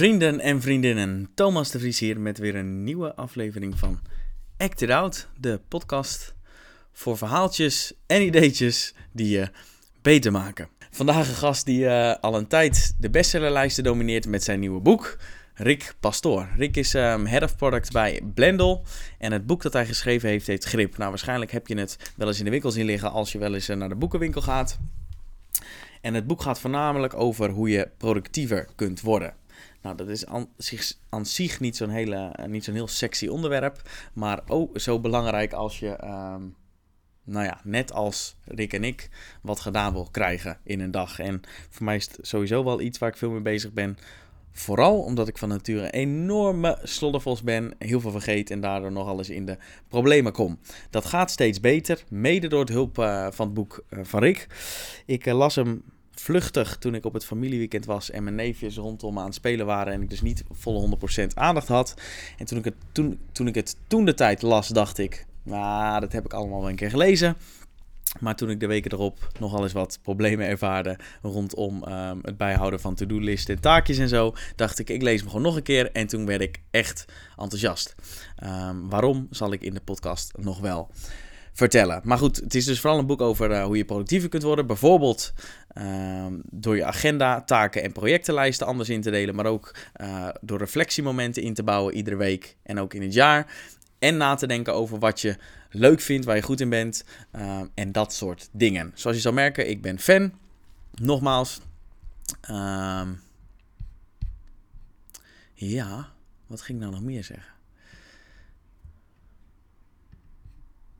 Vrienden en vriendinnen, Thomas de Vries hier met weer een nieuwe aflevering van Act It Out, de podcast voor verhaaltjes en ideetjes die je beter maken. Vandaag een gast die uh, al een tijd de bestsellerlijsten domineert met zijn nieuwe boek, Rick Pastoor. Rick is um, head of product bij Blendel en het boek dat hij geschreven heeft heet Grip. Nou, waarschijnlijk heb je het wel eens in de winkel zien liggen als je wel eens uh, naar de boekenwinkel gaat. En het boek gaat voornamelijk over hoe je productiever kunt worden. Nou, dat is aan zich, aan zich niet zo'n hele, niet zo'n heel sexy onderwerp, maar ook zo belangrijk als je, um, nou ja, net als Rick en ik, wat gedaan wil krijgen in een dag. En voor mij is het sowieso wel iets waar ik veel mee bezig ben. Vooral omdat ik van nature een enorme sloddervos ben, heel veel vergeet en daardoor nog alles in de problemen kom. Dat gaat steeds beter, mede door de hulp uh, van het boek uh, van Rick. Ik las hem vluchtig toen ik op het familieweekend was en mijn neefjes rondom aan het spelen waren en ik dus niet volle 100% aandacht had. En toen ik het toen, toen, ik het toen de tijd las, dacht ik, nou, dat heb ik allemaal wel een keer gelezen. Maar toen ik de weken erop nogal eens wat problemen ervaarde rondom um, het bijhouden van to-do-listen en taakjes en zo, dacht ik, ik lees hem gewoon nog een keer. En toen werd ik echt enthousiast. Um, waarom zal ik in de podcast nog wel vertellen. Maar goed, het is dus vooral een boek over uh, hoe je productiever kunt worden. Bijvoorbeeld uh, door je agenda, taken en projectenlijsten anders in te delen. Maar ook uh, door reflectiemomenten in te bouwen iedere week en ook in het jaar. En na te denken over wat je leuk vindt, waar je goed in bent. Uh, en dat soort dingen. Zoals je zal merken, ik ben fan. Nogmaals. Uh, ja, wat ging ik nou nog meer zeggen?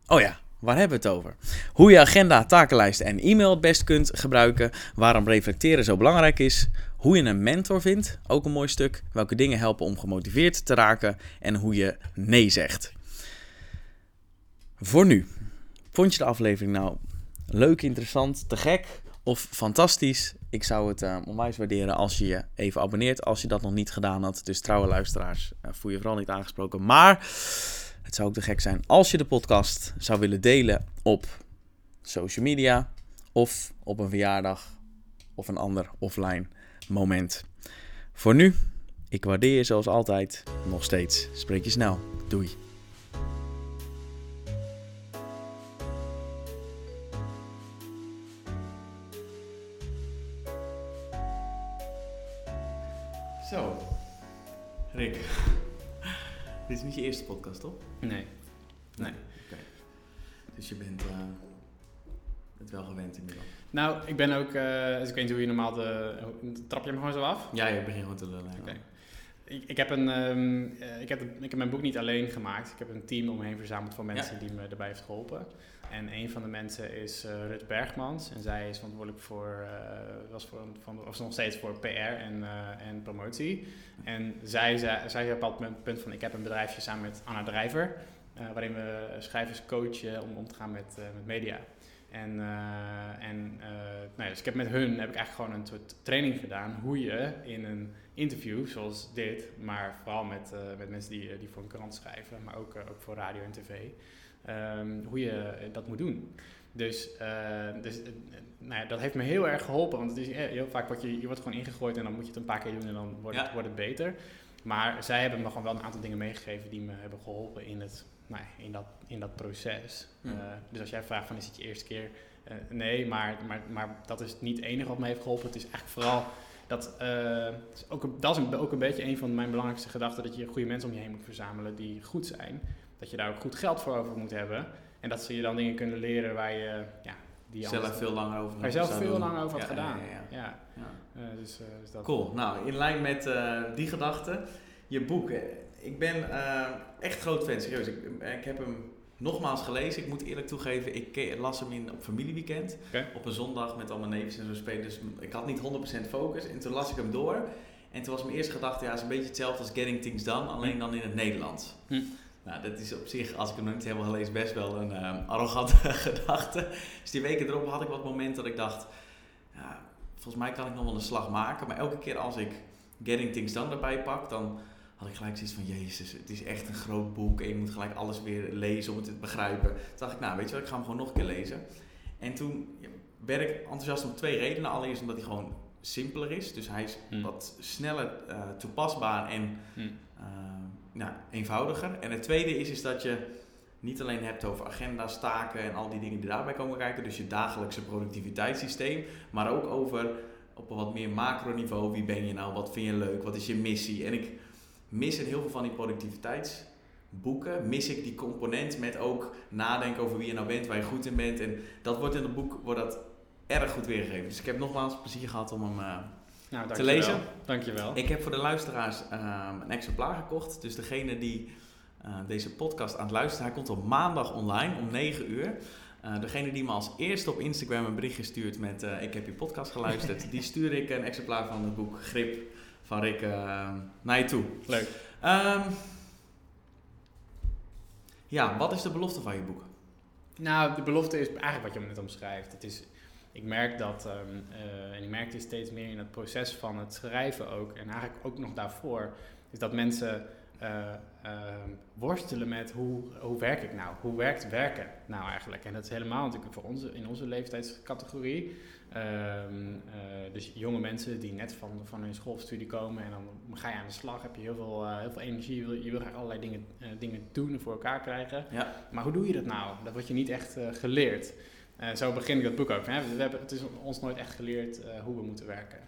Oh ja, waar hebben we het over? Hoe je agenda, takenlijsten en e-mail het best kunt gebruiken. Waarom reflecteren zo belangrijk is. Hoe je een mentor vindt, ook een mooi stuk. Welke dingen helpen om gemotiveerd te raken. En hoe je nee zegt. Voor nu. Vond je de aflevering nou leuk, interessant, te gek of fantastisch? Ik zou het uh, onwijs waarderen als je je even abonneert. Als je dat nog niet gedaan had. Dus trouwe luisteraars, uh, voel je vooral niet aangesproken. Maar... Het zou ook te gek zijn als je de podcast zou willen delen op social media of op een verjaardag of een ander offline moment. Voor nu, ik waardeer je zoals altijd nog steeds. Spreek je snel. Doei. Zo, Rick. Dit is niet je eerste podcast, toch? Nee. Nee. Oké. Dus je bent uh, het wel gewend inmiddels. Nou, ik ben ook, uh, dus ik weet niet hoe je normaal de, trap je hem gewoon zo af? Ja, je begint gewoon te lullen. Oké. Ik, ik, heb een, um, uh, ik, heb, ik heb mijn boek niet alleen gemaakt. Ik heb een team omheen verzameld van mensen ja. die me erbij heeft geholpen. En een van de mensen is uh, Rut Bergmans. En zij is verantwoordelijk voor, uh, was, voor van, was nog steeds voor PR en, uh, en promotie. En zij, zij, zij zei op punt van, ik heb een bedrijfje samen met Anna Drijver. waarin we schrijvers coachen om om te gaan met, met media. En, en nou ja, dus ik heb met hun heb ik eigenlijk gewoon een soort training gedaan hoe je in een interview zoals dit, maar vooral met, met mensen die, die voor een krant schrijven, maar ook, ook voor radio en tv. Um, hoe je dat moet doen. Dus, uh, dus uh, nou ja, dat heeft me heel erg geholpen. Want het is heel vaak wat je, je wordt gewoon ingegooid en dan moet je het een paar keer doen en dan wordt, ja. het, wordt het beter. Maar zij hebben me gewoon wel een aantal dingen meegegeven die me hebben geholpen in, het, nou ja, in, dat, in dat proces. Uh, dus als jij vraagt van is het je eerste keer? nee, maar, maar, maar dat is niet het enige wat me heeft geholpen. Het is eigenlijk vooral dat, is ook, dat is een, ook een beetje een van mijn belangrijkste gedachten. Dat je goede mensen om je heen moet verzamelen die goed zijn dat je daar ook goed geld voor over moet hebben. En dat ze je dan dingen kunnen leren waar je ja, die zelf veel langer over je zelf veel langer over had ja, gedaan. Ja, ja, ja. Uh, dus, uh, dus dat cool. Nou, in lijn met uh, die gedachte, je boek. Ik ben echt groot fan, serieus. Ik, ik heb hem nogmaals gelezen. Ik moet eerlijk toegeven, ik las hem in op familieweekend. Okay. Op een zondag met al mijn neefjes en zo spelen. Dus ik had niet 100% focus. En toen las ik hem door. En toen was mijn eerste gedachte, ja, het is een beetje hetzelfde als Getting Things Done, alleen dan in het Nederlands. Hm. Nou, dat is op zich, als ik hem nog niet helemaal gelezen, best wel een uh, arrogante gedachte. Dus die weken erop had ik wat momenten dat ik dacht, ja, volgens mij kan ik nog wel een slag maken. Maar elke keer als ik Getting Things Done erbij pak, dan had ik gelijk zoiets van, jezus, het is echt een groot boek en je moet gelijk alles weer lezen om het te begrijpen. Toen dacht ik, nou weet je wat, ik ga hem gewoon nog een keer lezen. En toen werd ik enthousiast om twee redenen. Allereerst omdat hij gewoon simpeler is. Dus hij is Hmm. wat sneller eh, toepasbaar en Hm. eh, nou, eenvoudiger. En het tweede is, is dat je niet alleen hebt over agenda's, taken en al die dingen die daarbij komen kijken. Dus je dagelijkse productiviteitssysteem. Maar ook over op een wat meer macroniveau. Wie ben je nou? Wat vind je leuk? Wat is je missie? En ik mis in heel veel van die productiviteitsboeken. Mis ik die component met ook nadenken over wie je nou bent, waar je goed in bent. En dat wordt in het boek wordt dat erg goed weergegeven. Dus ik heb nogmaals plezier gehad om hem eh, Nou, te lezen. Dankjewel. ik heb voor de luisteraars ehm, een exemplaar gekocht. Dus degene die eh, deze podcast aan het luisteren, hij komt op maandag online om 9 uur. Eh, degene die me als eerste op Instagram een berichtje stuurt met eh, ik heb je podcast geluisterd, die stuur ik een exemplaar van het boek Grip van Rick eh, naar je toe. Leuk. Ehm, ja, wat is de belofte van je boek? Nou, de belofte is eigenlijk wat je net omschrijft. Het is, ik merk dat, ehm, eh, en ik merk dit steeds meer in het proces van het schrijven ook, en eigenlijk ook nog daarvoor, is dat mensen eh, ehm, worstelen met hoe, hoe werk ik nou? Hoe werkt werken nou eigenlijk? En dat is helemaal natuurlijk voor onze, in onze leeftijdscategorie. Ehm, eh, dus jonge mensen die net van, van hun schoolstudie komen en dan ga je aan de slag, heb je heel veel, heel veel energie, je wil, je wil graag allerlei dingen, dingen doen en voor elkaar krijgen. Ja. Maar hoe doe je dat nou? Dat wordt je niet echt geleerd. Eh, zo begin ik dat boek ook. Hè? We hebben, het is ons nooit echt geleerd eh, hoe we moeten werken.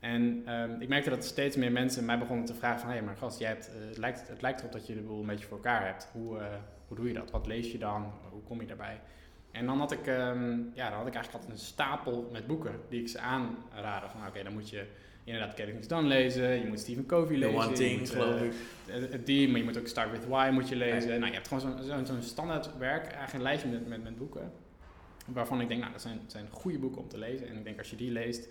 En ehm, ik merkte dat steeds meer mensen mij begonnen te vragen van... hé, maar gast, jij hebt, eh, het, lijkt, het lijkt erop dat je de boel een beetje voor elkaar hebt. Hoe, hoe doe je dat? Wat lees je dan? Hoe kom je daarbij? En dan had ik, ehm, ja, dan had ik eigenlijk altijd een stapel met boeken die ik ze aanraden. Van oké, dan moet je inderdaad Getting Things Done lezen. Je moet Stephen Covey The lezen. One je Thing, geloof ik. die, maar je moet ook Start With Why moet je lezen. Nou, je hebt gewoon zo'n zo'n standaard werk, eigenlijk een lijstje met, met, met boeken. Waarvan ik denk, nou, dat zijn, zijn goede boeken om te lezen. En ik denk, als je die leest,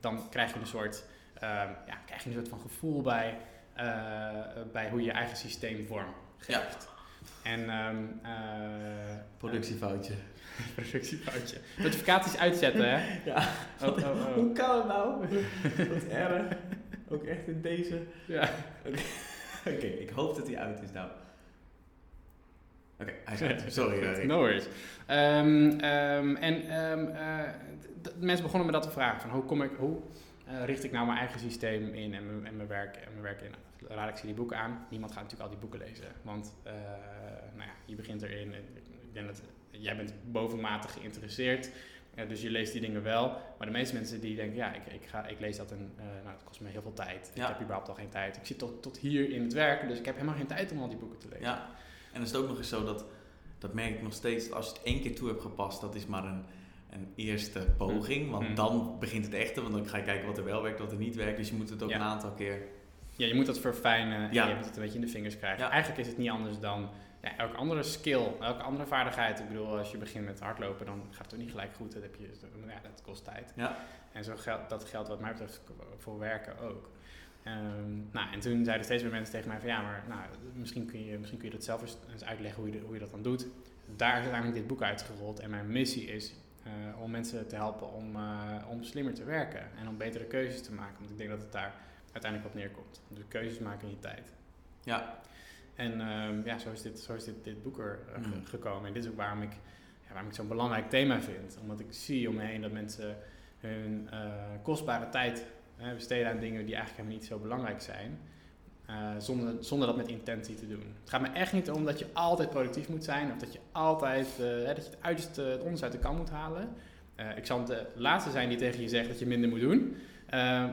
dan krijg je een soort, ehm, ja, krijg je een soort van gevoel bij, eh, bij hoe je eigen systeem vorm geeft. En ehm eh, Productiefoutje. productiefoutje. Notificaties uitzetten, hè? Ja. Oh, oh, oh. Hoe kan het nou? Wat erg. Ook echt in deze. Ja. Oké, ik hoop dat hij uit is nou. Oké, hij is uit. Sorry. eh. No worries. Ehm, ehm, en ehm, eh, mensen begonnen me dat te vragen. Van hoe, kom ik, hoe eh, richt ik nou mijn eigen systeem in en mijn, en mijn, werk, en mijn werk in? Nou, Raad ik ze die boeken aan. Niemand gaat natuurlijk al die boeken lezen. Want nou ja, je begint erin. Ik denk dat jij bent bovenmatig geïnteresseerd. Dus je leest die dingen wel. Maar de meeste mensen die denken, ja, ik, ik, ga, ik lees dat en nou, het kost me heel veel tijd. Ja. Ik heb überhaupt al geen tijd. Ik zit tot, tot hier in het werken, dus ik heb helemaal geen tijd om al die boeken te lezen. Ja, en dan is het ook nog eens zo dat, dat merk ik nog steeds, als je het één keer toe hebt gepast, dat is maar een, een eerste poging. Want Mm. dan begint het echte, want dan ga je kijken wat er wel werkt, wat er niet werkt. Dus je moet het ook Ja. een aantal keer. Ja, je moet dat verfijnen en Ja. je moet het een beetje in de vingers krijgen. Ja. Eigenlijk is het niet anders dan ja, elke andere skill, elke andere vaardigheid. Ik bedoel, als je begint met hardlopen, dan gaat het ook niet gelijk goed. Dat, heb je, ja, dat kost tijd. Ja. En zo geldt, dat geldt wat mij betreft voor werken ook. Ehm, nou, en toen zeiden steeds meer mensen tegen mij van ja, maar nou, misschien, kun je, misschien kun je dat zelf eens, uitleggen hoe je, hoe je dat dan doet. Daar is uiteindelijk dit boek uitgerold en mijn missie is eh, om mensen te helpen om, eh, om slimmer te werken en om betere keuzes te maken. Want ik denk dat het daar uiteindelijk op neerkomt. Dus keuzes maken in je tijd. Ja, En ehm, ja, zo is dit, zo is dit, dit boek er eh, Mhm. gekomen. En dit is ook waarom ik, ja, waarom ik zo'n belangrijk thema vind. Omdat ik zie om me heen dat mensen hun kostbare tijd eh, besteden aan dingen die eigenlijk helemaal niet zo belangrijk zijn. eh, zonder, zonder dat met intentie te doen. Het gaat me echt niet om dat je altijd productief moet zijn. Of dat je altijd eh, dat je het, uiterste, het onderste uit de kan moet halen. Eh, ik zal de laatste zijn die tegen je zegt dat je minder moet doen.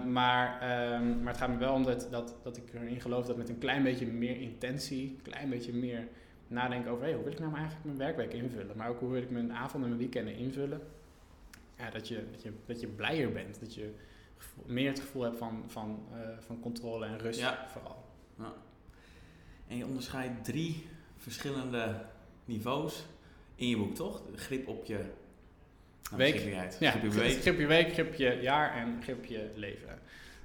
Maar, ehm, maar het gaat me wel om dat, dat, dat ik erin geloof dat met een klein beetje meer intentie, een klein beetje meer nadenken over hey, hoe wil ik nou eigenlijk mijn werkweek invullen, maar ook hoe wil ik mijn avonden en mijn weekenden invullen. Ja, dat, je, dat, je, dat je blijer bent, dat je gevoel- meer het gevoel hebt van, van, eh, van controle en rust Ja. vooral. en je onderscheidt drie verschillende niveaus in je boek, toch? Grip op je nou, Week. Ja, Grip op je week. grip je week, grip je jaar en grip je leven.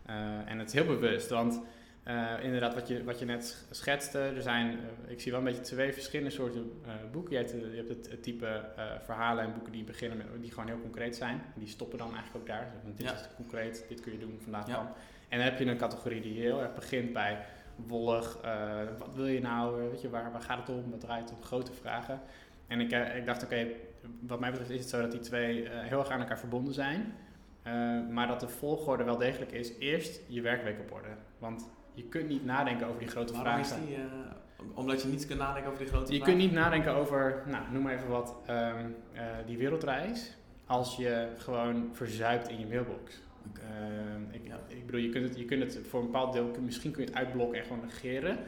Eh, en het is heel bewust, want eh, inderdaad wat je, wat je net schetste, er zijn, eh, ik zie wel een beetje twee verschillende soorten eh, boeken. Je hebt, je hebt het, het type verhalen en boeken die beginnen met, die gewoon heel concreet zijn. Die stoppen dan eigenlijk ook daar. Want dit Ja. is concreet, dit kun je doen vandaag Ja. dan. En dan heb je een categorie die heel erg begint bij wollig, wat wil je nou, weet je, waar, waar gaat het om, wat draait het om, grote vragen. En ik, ik dacht, oké, wat mij betreft is het zo dat die twee heel erg aan elkaar verbonden zijn. maar dat de volgorde wel degelijk is, eerst je werkweek op orde. Want je kunt niet nadenken over die grote Waarom vragen. is die, uh, omdat je niet kunt nadenken over die grote je vragen? Je kunt niet nadenken over, nou, noem maar even wat, um, uh, die wereldreis. Als je gewoon verzuipt in je mailbox. Okay. Uh, ik, ja. ik, bedoel, je kunt, het, je kunt het voor een bepaald deel, misschien kun je het uitblokken en gewoon negeren.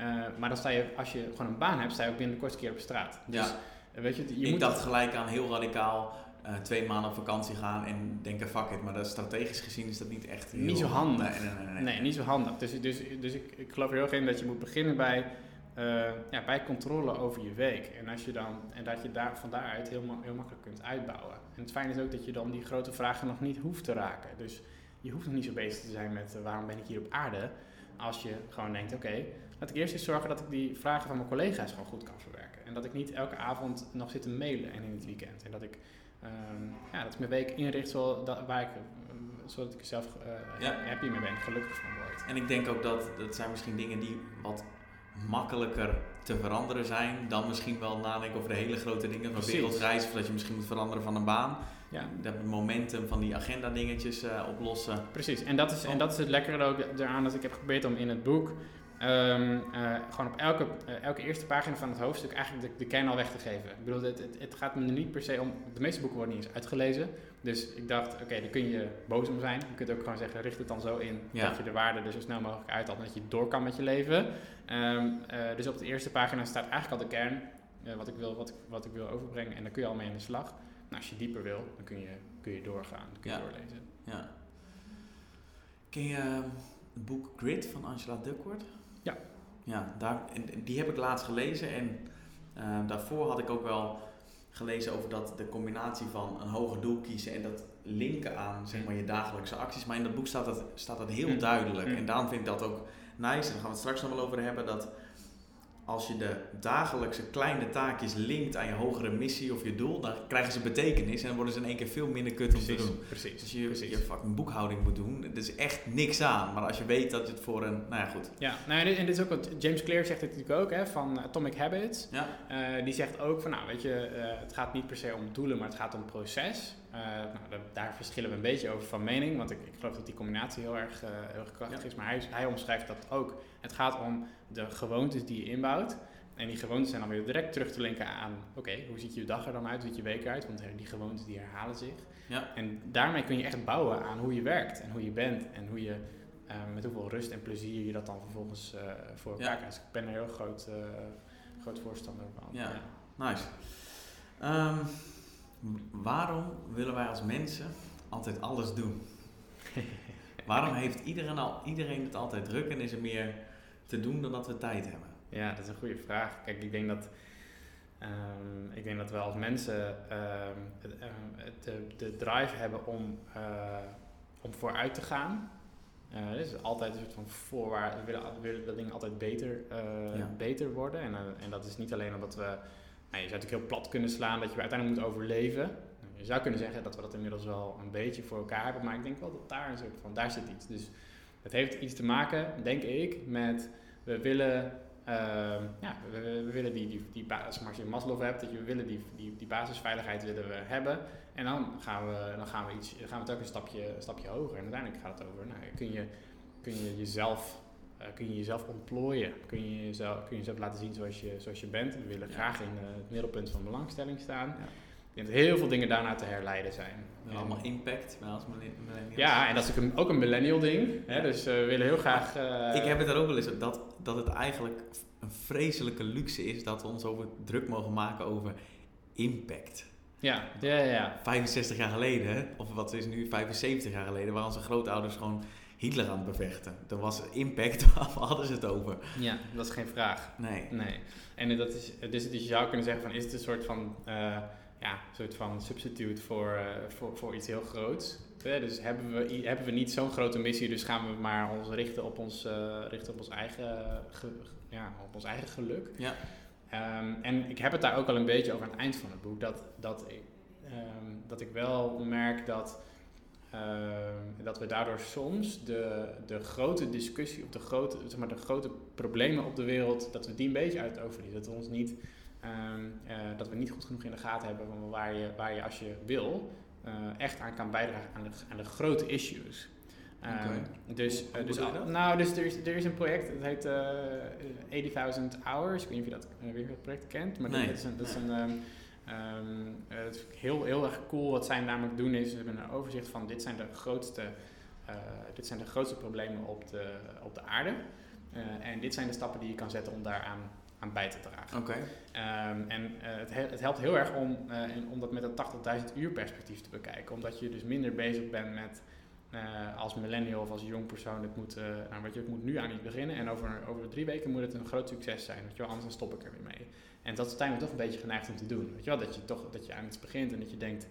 Uh, maar dan sta je, als je gewoon een baan hebt, sta je ook binnen de kortste keer op straat. Dus, ja. weet je, je ik moet dacht gelijk aan heel radicaal uh, twee maanden op vakantie gaan en denken fuck it. Maar dat, strategisch gezien is dat niet echt Niet zo handig. Nee, nee, nee, nee. nee niet zo handig. Dus, dus, dus ik, ik geloof er heel erg in dat je moet beginnen bij, uh, ja, bij controle over je week. En, als je dan, en dat je daar, van daaruit heel, heel makkelijk kunt uitbouwen. En het fijne is ook dat je dan die grote vragen nog niet hoeft te raken. Dus je hoeft nog niet zo bezig te zijn met uh, waarom ben ik hier op aarde. Als je gewoon denkt, oké, okay, laat ik eerst eens zorgen dat ik die vragen van mijn collega's gewoon goed kan verwerken. En dat ik niet elke avond nog zit te mailen en in het weekend. En dat ik, um, ja, dat ik mijn week inricht zo, dat, waar ik, um, zodat ik er zelf uh, ja. happy mee ben, gelukkig van word. En ik denk ook dat dat zijn misschien dingen die wat makkelijker te veranderen zijn dan misschien wel nadenken over de hele grote dingen van wereldreis of dat je misschien moet veranderen van een baan. Ja. Dat momentum van die agenda dingetjes uh, oplossen. Precies, en dat, is, en dat is het lekkere ook eraan dat ik heb geprobeerd om in het boek um, uh, gewoon op elke, uh, elke eerste pagina van het hoofdstuk eigenlijk de, de kern al weg te geven. Ik bedoel, het, het, het, gaat me niet per se om, de meeste boeken worden niet eens uitgelezen. Dus ik dacht, oké, okay, dan kun je boos om zijn. Je kunt ook gewoon zeggen, richt het dan zo in ja. dat je de waarde er zo snel mogelijk uithaalt en dat je door kan met je leven. Um, dus op de eerste pagina staat eigenlijk al de kern, wat, ik wil, wat, ik, wat ik wil overbrengen. En daar kun je al mee aan de slag. Nou, als je dieper wil, dan kun je, kun je doorgaan, dan kun je ja. doorlezen. Ja. Ken je uh, het boek Grit van Angela Duckworth? Ja. Ja, daar, die heb ik laatst gelezen en uh, daarvoor had ik ook wel gelezen over dat de combinatie van een hoger doel kiezen en dat linken aan zeg maar, je dagelijkse acties. Maar in dat boek staat dat, staat dat heel Mm. duidelijk. Mm. En daarom vind ik dat ook nice. En daar gaan we het straks nog wel over hebben. Dat als je de dagelijkse kleine taakjes linkt aan je hogere missie of je doel, dan krijgen ze betekenis en dan worden ze in één keer veel minder kut om te doen. Precies, Dus je, precies. je fucking boekhouding moet doen, er is echt niks aan. Maar als je weet dat het voor een, nou ja goed. Ja, nou, en, dit, en dit is ook wat James Clear zegt het natuurlijk ook, hè, van Atomic Habits. Ja. Uh, die zegt ook van, nou weet je, uh, het gaat niet per se om doelen, maar het gaat om proces. Uh, nou, daar, verschillen we een beetje over van mening, want ik, ik geloof dat die combinatie heel erg, heel erg krachtig Ja. is. Maar hij, hij omschrijft dat ook. Het gaat om de gewoontes die je inbouwt. En die gewoontes zijn dan weer direct terug te linken aan, oké, hoe ziet je dag er dan uit, hoe ziet je week eruit? Want die gewoontes die herhalen zich. Ja. En daarmee kun je echt bouwen aan hoe je werkt en hoe je bent en hoe je, uh, met hoeveel rust en plezier je dat dan vervolgens voor elkaar Ja. krijgt. Dus ik ben er heel groot, groot voorstander van. Ja. Nice. Um, waarom willen wij als mensen altijd alles doen? waarom heeft iedereen, al, iedereen het altijd druk en is er meer te doen dan dat we tijd hebben? Ja, dat is een goede vraag. Kijk, ik denk dat, um, ik denk dat we als mensen um, het, de, de drive hebben om, uh, om vooruit te gaan. Uh, dus altijd een soort van voorwaarde. We willen, we willen dat dingen altijd beter, uh, Ja. beter worden. En, en dat is niet alleen omdat we. Nou, je zou natuurlijk heel plat kunnen slaan dat je uiteindelijk moet overleven. Je zou kunnen zeggen dat we dat inmiddels wel een beetje voor elkaar hebben. Maar ik denk wel dat daar een soort van. Daar zit iets. Dus het heeft iets te maken, denk ik, met. We willen Uh, ja, we, willen die, die, die basis, als je Maslow hebt, dat je, willen die, die, die basisveiligheid willen we hebben. En dan gaan we, dan gaan we, iets, dan gaan we ook een stapje, een stapje hoger. En uiteindelijk gaat het over, nou, kun, je, kun je jezelf, uh, kun je jezelf ontplooien. Kun je jezelf, kun je jezelf laten zien zoals je, zoals je bent. We willen Ja. graag in uh, het middelpunt van belangstelling staan. Ja. Ik denk dat heel veel dingen daarna te herleiden zijn. En allemaal impact bij als millennials. Ja, en dat is ook een, ook een millennial ding. Hè? Dus we willen heel graag... eh, Ik heb het er ook wel eens dat, dat het eigenlijk een vreselijke luxe is dat we ons over druk mogen maken over impact. Ja, ja, ja, ja. 65 jaar geleden, of wat is nu 75 jaar geleden, waren onze grootouders gewoon Hitler aan het bevechten. Dan was impact, waar hadden ze het over? Ja, dat is geen vraag. Nee. Nee. En dat is, dus, dus je zou kunnen zeggen van, is het een soort van, uh, ja, soort van substitute voor, uh, voor, voor iets heel groots? Ja, dus hebben we, hebben we niet zo'n grote missie, dus gaan we maar ons richten op ons, uh, richten op ons, eigen, ge, ja, op ons eigen geluk. Ja. Um, en ik heb het daar ook al een beetje over aan het eind van het boek, dat, dat, ik, um, dat ik wel merk dat, um, dat we daardoor soms de, de grote discussie, of de grote, zeg maar, de grote problemen op de wereld, dat we die een beetje uit het oog verliezen. Dat we ons niet, uh, dat we niet goed genoeg in de gaten hebben van waar je, waar je als je wil, echt aan kan bijdragen aan de, aan de grote issues. Oké. Dus, hoe dus, al- dat? nou, dus er is, er is een project, het heet eh 80.000 Hours. Ik weet niet of je dat, eh, dat project kent, maar Nee. dat is een, dat is een ehm, ehm, eh, het is heel, heel erg cool. Wat zij namelijk doen is, ze hebben een overzicht van dit zijn de grootste, eh, dit zijn de grootste problemen op de, op de aarde. Eh, en dit zijn de stappen die je kan zetten om daaraan aan bij te dragen. Oké. Ehm, en het, he- het helpt heel erg om, om dat met een 80.000 uur perspectief te bekijken. Omdat je dus minder bezig bent met als millennial of als jong persoon, het moet, nou, weet je, het moet nu aan iets beginnen. En over, over drie weken moet het een groot succes zijn. Weet je wel, anders dan stop ik er weer mee. En dat is uiteindelijk toch een beetje geneigd om te doen. Weet je wel, dat je toch dat je aan iets begint en dat je denkt,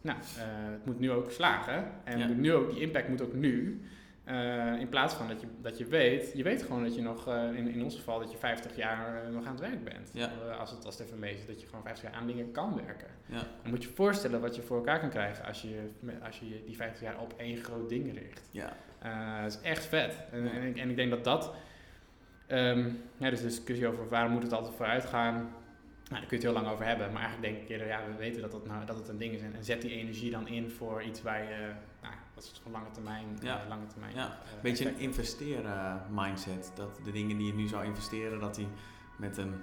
nou, eh, het moet nu ook slagen. En Ja. nu ook, die impact moet ook nu. Eh, in plaats van dat je, dat je weet, je weet gewoon dat je nog, eh, in, in ons geval, dat je 50 jaar nog aan het werk bent. Ja. Als het als het even mee is, dat je gewoon 50 jaar aan dingen kan werken. Ja. Dan moet je je voorstellen wat je voor elkaar kan krijgen als je, als je die 50 jaar op één groot ding richt. Ja. Dat is echt vet. En, en, ik, en ik denk dat dat... ehm ja, dus de discussie over waarom moet het altijd vooruit gaan... Nou, daar kun je het heel lang over hebben. Maar eigenlijk denk ik eerder, ja, we weten dat, dat, nou, dat het een ding is. En, en zet die energie dan in voor iets waar je... Nou, dat is van lange termijn. Ja. eh, lange termijn Ja. eh, Een beetje een investeren mindset. Dat de dingen die je nu zou investeren, dat die met een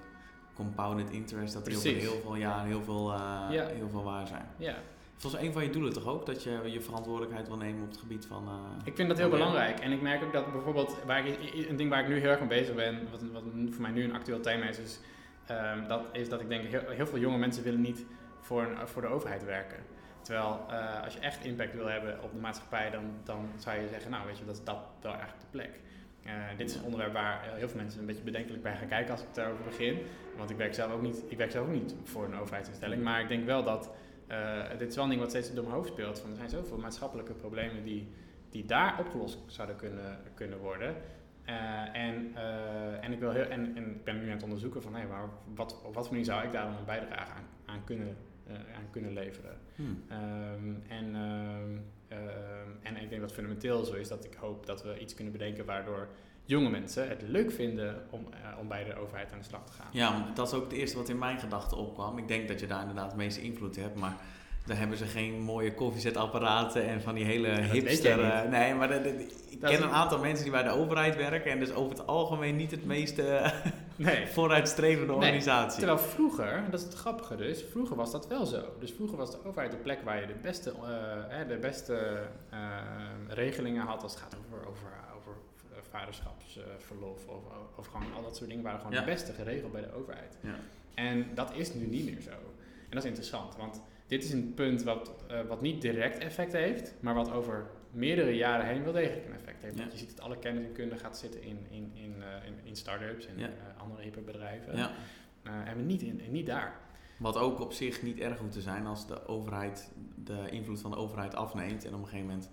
compounded interest, dat die over heel veel jaren heel veel, eh, Ja. heel veel waar zijn. Ja, Volgens een van je doelen toch ook, dat je je verantwoordelijkheid wil nemen op het gebied van... eh, Ik vind dat heel belangrijk. En ik merk ook dat bijvoorbeeld, waar ik, een ding waar ik nu heel erg mee bezig ben, wat, wat voor mij nu een actueel thema is, is, ehm, dat, is dat ik denk heel, heel veel jonge mensen willen niet voor, een, voor de overheid werken. Terwijl eh, als je echt impact wil hebben op de maatschappij, dan, dan zou je zeggen, nou weet je, dat is dat wel eigenlijk de plek. Eh, dit is een onderwerp waar heel veel mensen een beetje bedenkelijk bij gaan kijken als ik daarover begin. Want ik werk zelf ook niet, ik werk zelf ook niet voor een overheidsinstelling. Maar ik denk wel dat dit is wel een ding wat steeds door mijn hoofd speelt. Van, er zijn zoveel maatschappelijke problemen die, die daar opgelost zouden kunnen, kunnen worden. Eh, en, eh, en, ik wil heel, en, en ik ben nu aan het onderzoeken van hey, maar wat, op wat voor manier zou ik daar dan een bijdrage aan, aan, kunnen, eh, aan kunnen leveren. hmm. Ehm, en, ehm, ehm, en ik denk dat fundamenteel zo is dat ik hoop dat we iets kunnen bedenken waardoor jonge mensen het leuk vinden om, eh, om bij de overheid aan de slag te gaan. Ja, dat is ook het eerste wat in mijn gedachten opkwam. Ik denk dat je daar inderdaad de meeste invloed hebt, maar daar hebben ze geen mooie koffiezetapparaten en van die hele weet hipster... eh, nee, maar dat- dat- ik Dat ken een aantal mensen die bij de overheid werken en dus over het algemeen niet het meest eh, Nee. vooruitstrevende Nee, organisatie. Terwijl vroeger, dat is het grappige dus, vroeger was dat wel zo. Dus vroeger was de overheid de plek waar je de beste, de beste regelingen had als het gaat over vaderschapsverlof of over gewoon al dat soort dingen waren gewoon Ja. de beste geregeld bij de overheid. Ja. En dat is nu niet meer zo. En dat is interessant, want dit is een punt wat, eh, wat niet direct effect heeft, maar wat over meerdere jaren heen wel degelijk een effect heeft. Ja. Want je ziet dat alle kennis en kunde gaat zitten in, in, in, eh, in, in start-ups en Ja. eh, andere hippe bedrijven. Ja. En we niet, in, en niet daar. Wat ook op zich niet erg hoeft te zijn als de overheid de invloed van de overheid afneemt en op een gegeven moment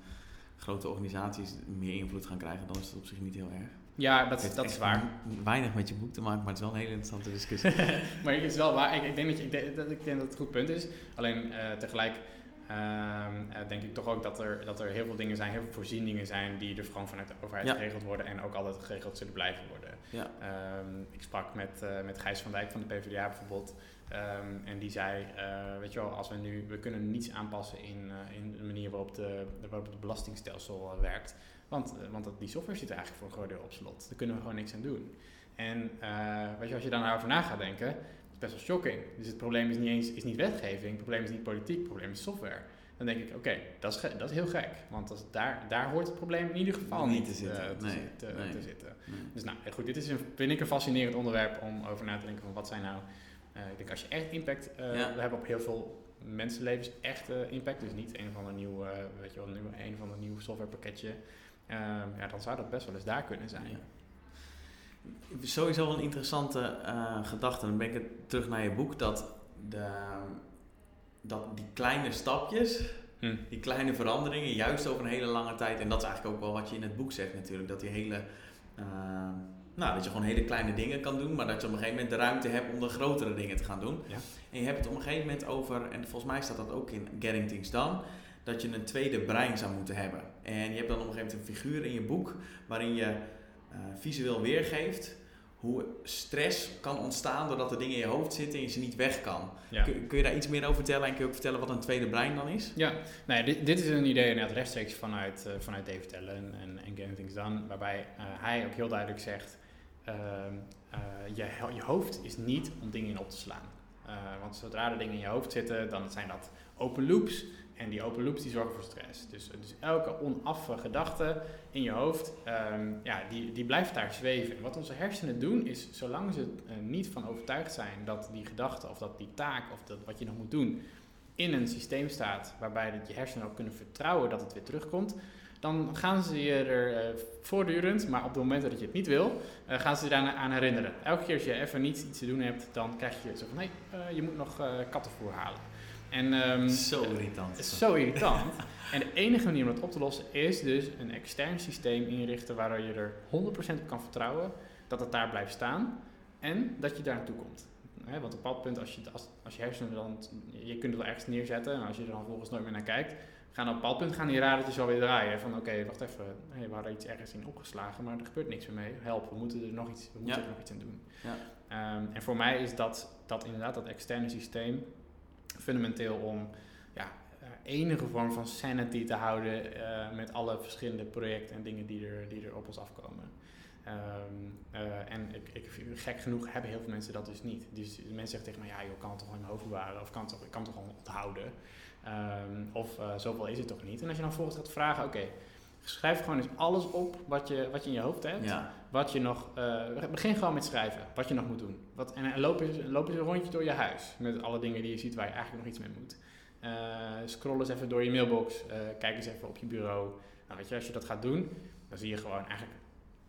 grote organisaties meer invloed gaan krijgen, dan is het op zich niet heel erg. Ja, dat, Het dat is waar. Weinig met je boek te maken, maar het is wel een hele interessante discussie. maar het is wel waar. Ik, ik, denk dat je, ik, denk, dat, ik denk dat het een goed punt is. Alleen eh, tegelijk ehm, eh, denk ik toch ook dat er, dat er heel veel dingen zijn, heel veel voorzieningen zijn die er gewoon vanuit de overheid Ja. geregeld worden en ook altijd geregeld zullen blijven worden. Ja. Ehm, ik sprak met, eh, met Gijs van Dijk van de PvdA bijvoorbeeld. Ehm, en die zei, eh, weet je wel, als we nu, we kunnen niets aanpassen in, eh, in de manier waarop, de, waarop het belastingstelsel eh, werkt. Want, want dat, die software zit eigenlijk voor een groot deel op slot. Daar kunnen we gewoon niks aan doen. En weet je, als je daar nou over na gaat denken, is het best wel shocking. Dus het probleem is niet eens is niet wetgeving, het probleem is niet politiek, het probleem is software. Dan denk ik, oké, dat, is dat is heel gek. Want als daar, daar hoort het probleem in ieder geval Niet te zitten. te, Nee, te- nee. te zitten. Nee. Dus nou, goed, dit is een, vind ik een fascinerend onderwerp om over na te denken van wat zijn nou... eh, ik denk als je echt impact Ja. we hebben op heel veel mensenlevens, echt eh, impact. Dus niet een van een nieuw, eh, weet je wel, een van een nieuw softwarepakketje. Ehm, ja, dan zou dat best wel eens daar kunnen zijn. Ja. Sowieso wel een interessante gedachte. Dan ben ik het terug naar je boek. Dat, de, dat die kleine stapjes, Hm. die kleine veranderingen, juist over een hele lange tijd. En dat is eigenlijk ook wel wat je in het boek zegt natuurlijk. Dat die hele. Nou, dat je gewoon hele kleine dingen kan doen, maar dat je op een gegeven moment de ruimte hebt om de grotere dingen te gaan doen. Ja. En je hebt het op een gegeven moment over, en volgens mij staat dat ook in Getting Things Done, dat je een tweede brein zou moeten hebben. En je hebt dan op een gegeven moment een figuur in je boek waarin je eh, visueel weergeeft hoe stress kan ontstaan doordat er dingen in je hoofd zitten en je ze niet weg kan. Ja. Kun, kun je daar iets meer over vertellen en kun je ook vertellen wat een tweede brein dan is? Ja, nee, dit, dit is een idee inderdaad rechtstreeks vanuit, uh, vanuit David Allen en, en Getting Things Done, waarbij uh, hij ook heel duidelijk zegt, uh, je, je hoofd is niet om dingen in op te slaan. want zodra er dingen in je hoofd zitten, dan zijn dat open loops. En die open loops die zorgen voor stress. Dus, dus elke onaffe gedachte in je hoofd, um, ja, die, die blijft daar zweven. En wat onze hersenen doen is, zolang ze uh, niet van overtuigd zijn dat die gedachte of dat die taak of dat wat je nog moet doen in een systeem staat waarbij dat je hersenen ook kunnen vertrouwen dat het weer terugkomt, dan gaan ze je er uh, voortdurend, maar op het moment dat je het niet wil, uh, gaan ze je daar aan herinneren. Elke keer als je even niet iets te doen hebt, dan krijg je zo van nee, je moet nog kattenvoer halen. En, um, zo irritant. Uh, zo irritant. en de enige manier om dat op te lossen is dus een extern systeem inrichten waardoor je er 100% op kan vertrouwen dat het daar blijft staan en dat je daar naartoe komt. He, want op bepaald punt, als je, als, als je hersenen dan, je kunt het wel ergens neerzetten en als je er dan vervolgens nooit meer naar kijkt, gaan op een bepaald punt gaan die radertjes alweer draaien. Van oké, okay, wacht even, hey, we hadden iets ergens in opgeslagen, maar er gebeurt niks meer mee. Help, we moeten er nog iets, we moeten ja. er nog iets aan doen. Ja. Um, en voor mij is dat, dat inderdaad, dat externe systeem, fundamenteel om ja, enige vorm van sanity te houden uh, met alle verschillende projecten en dingen die er, die er op ons afkomen. Um, uh, en ik, ik, gek genoeg hebben heel veel mensen dat dus niet. Dus mensen zeggen tegen mij, ja, je kan het toch in mijn hoofd bewaren of kan het toch, ik kan het toch gewoon onthouden. Um, of uh, zoveel is het toch niet. En als je dan vervolgens gaat vragen, oké, okay, schrijf gewoon eens alles op wat je, wat je in je hoofd hebt. Ja. Wat je nog, uh, begin gewoon met schrijven, wat je nog moet doen. Wat, en loop eens, loop eens een rondje door je huis met alle dingen die je ziet waar je eigenlijk nog iets mee moet. Uh, scroll eens even door je mailbox, kijk eens even op je bureau. Nou, weet je, als je dat gaat doen, dan zie je gewoon eigenlijk,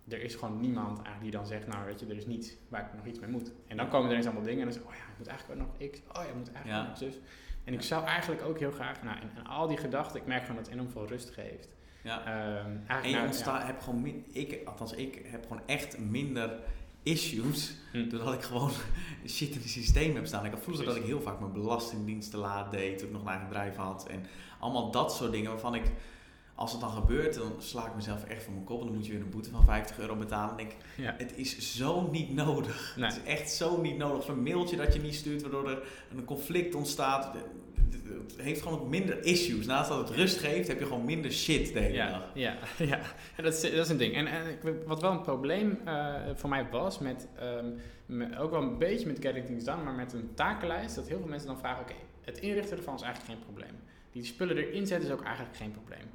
er is gewoon niemand eigenlijk die dan zegt, nou weet je, er is niets waar ik nog iets mee moet. En dan komen er eens allemaal dingen en dan zeg je, oh ja, ik moet eigenlijk ook nog X, oh ja, ik moet eigenlijk Ja. nog zus. En ik zou eigenlijk ook heel graag, nou, en, en al die gedachten, ik merk gewoon dat het enorm veel rust geeft. Ja. Um, En je nou, ontstaat, heb gewoon min, ik, althans ik heb gewoon echt minder issues Hm. doordat ik gewoon shit in het systeem heb staan. Ik had vroeger dat ik heel vaak mijn belastingdienst te laat deed, toen ik nog een eigen bedrijf had en allemaal dat soort dingen waarvan ik, als het dan gebeurt, dan sla ik mezelf echt voor mijn kop en dan moet je weer een boete van 50 euro betalen. En ik Ja. het is zo niet nodig. Nee. Het is echt zo niet nodig. Zo'n mailtje dat je niet stuurt, waardoor er een conflict ontstaat. Het heeft gewoon minder issues. Naast dat het rust geeft, heb je gewoon minder shit de hele Ja, dag. ja, ja. En dat, is, dat is een ding. En, en wat wel een probleem eh, voor mij was, met, ehm, ook wel een beetje met Getting Things Done, maar met een takenlijst, dat heel veel mensen dan vragen, oké, het inrichten ervan is eigenlijk geen probleem. Die spullen erin zetten is ook eigenlijk geen probleem.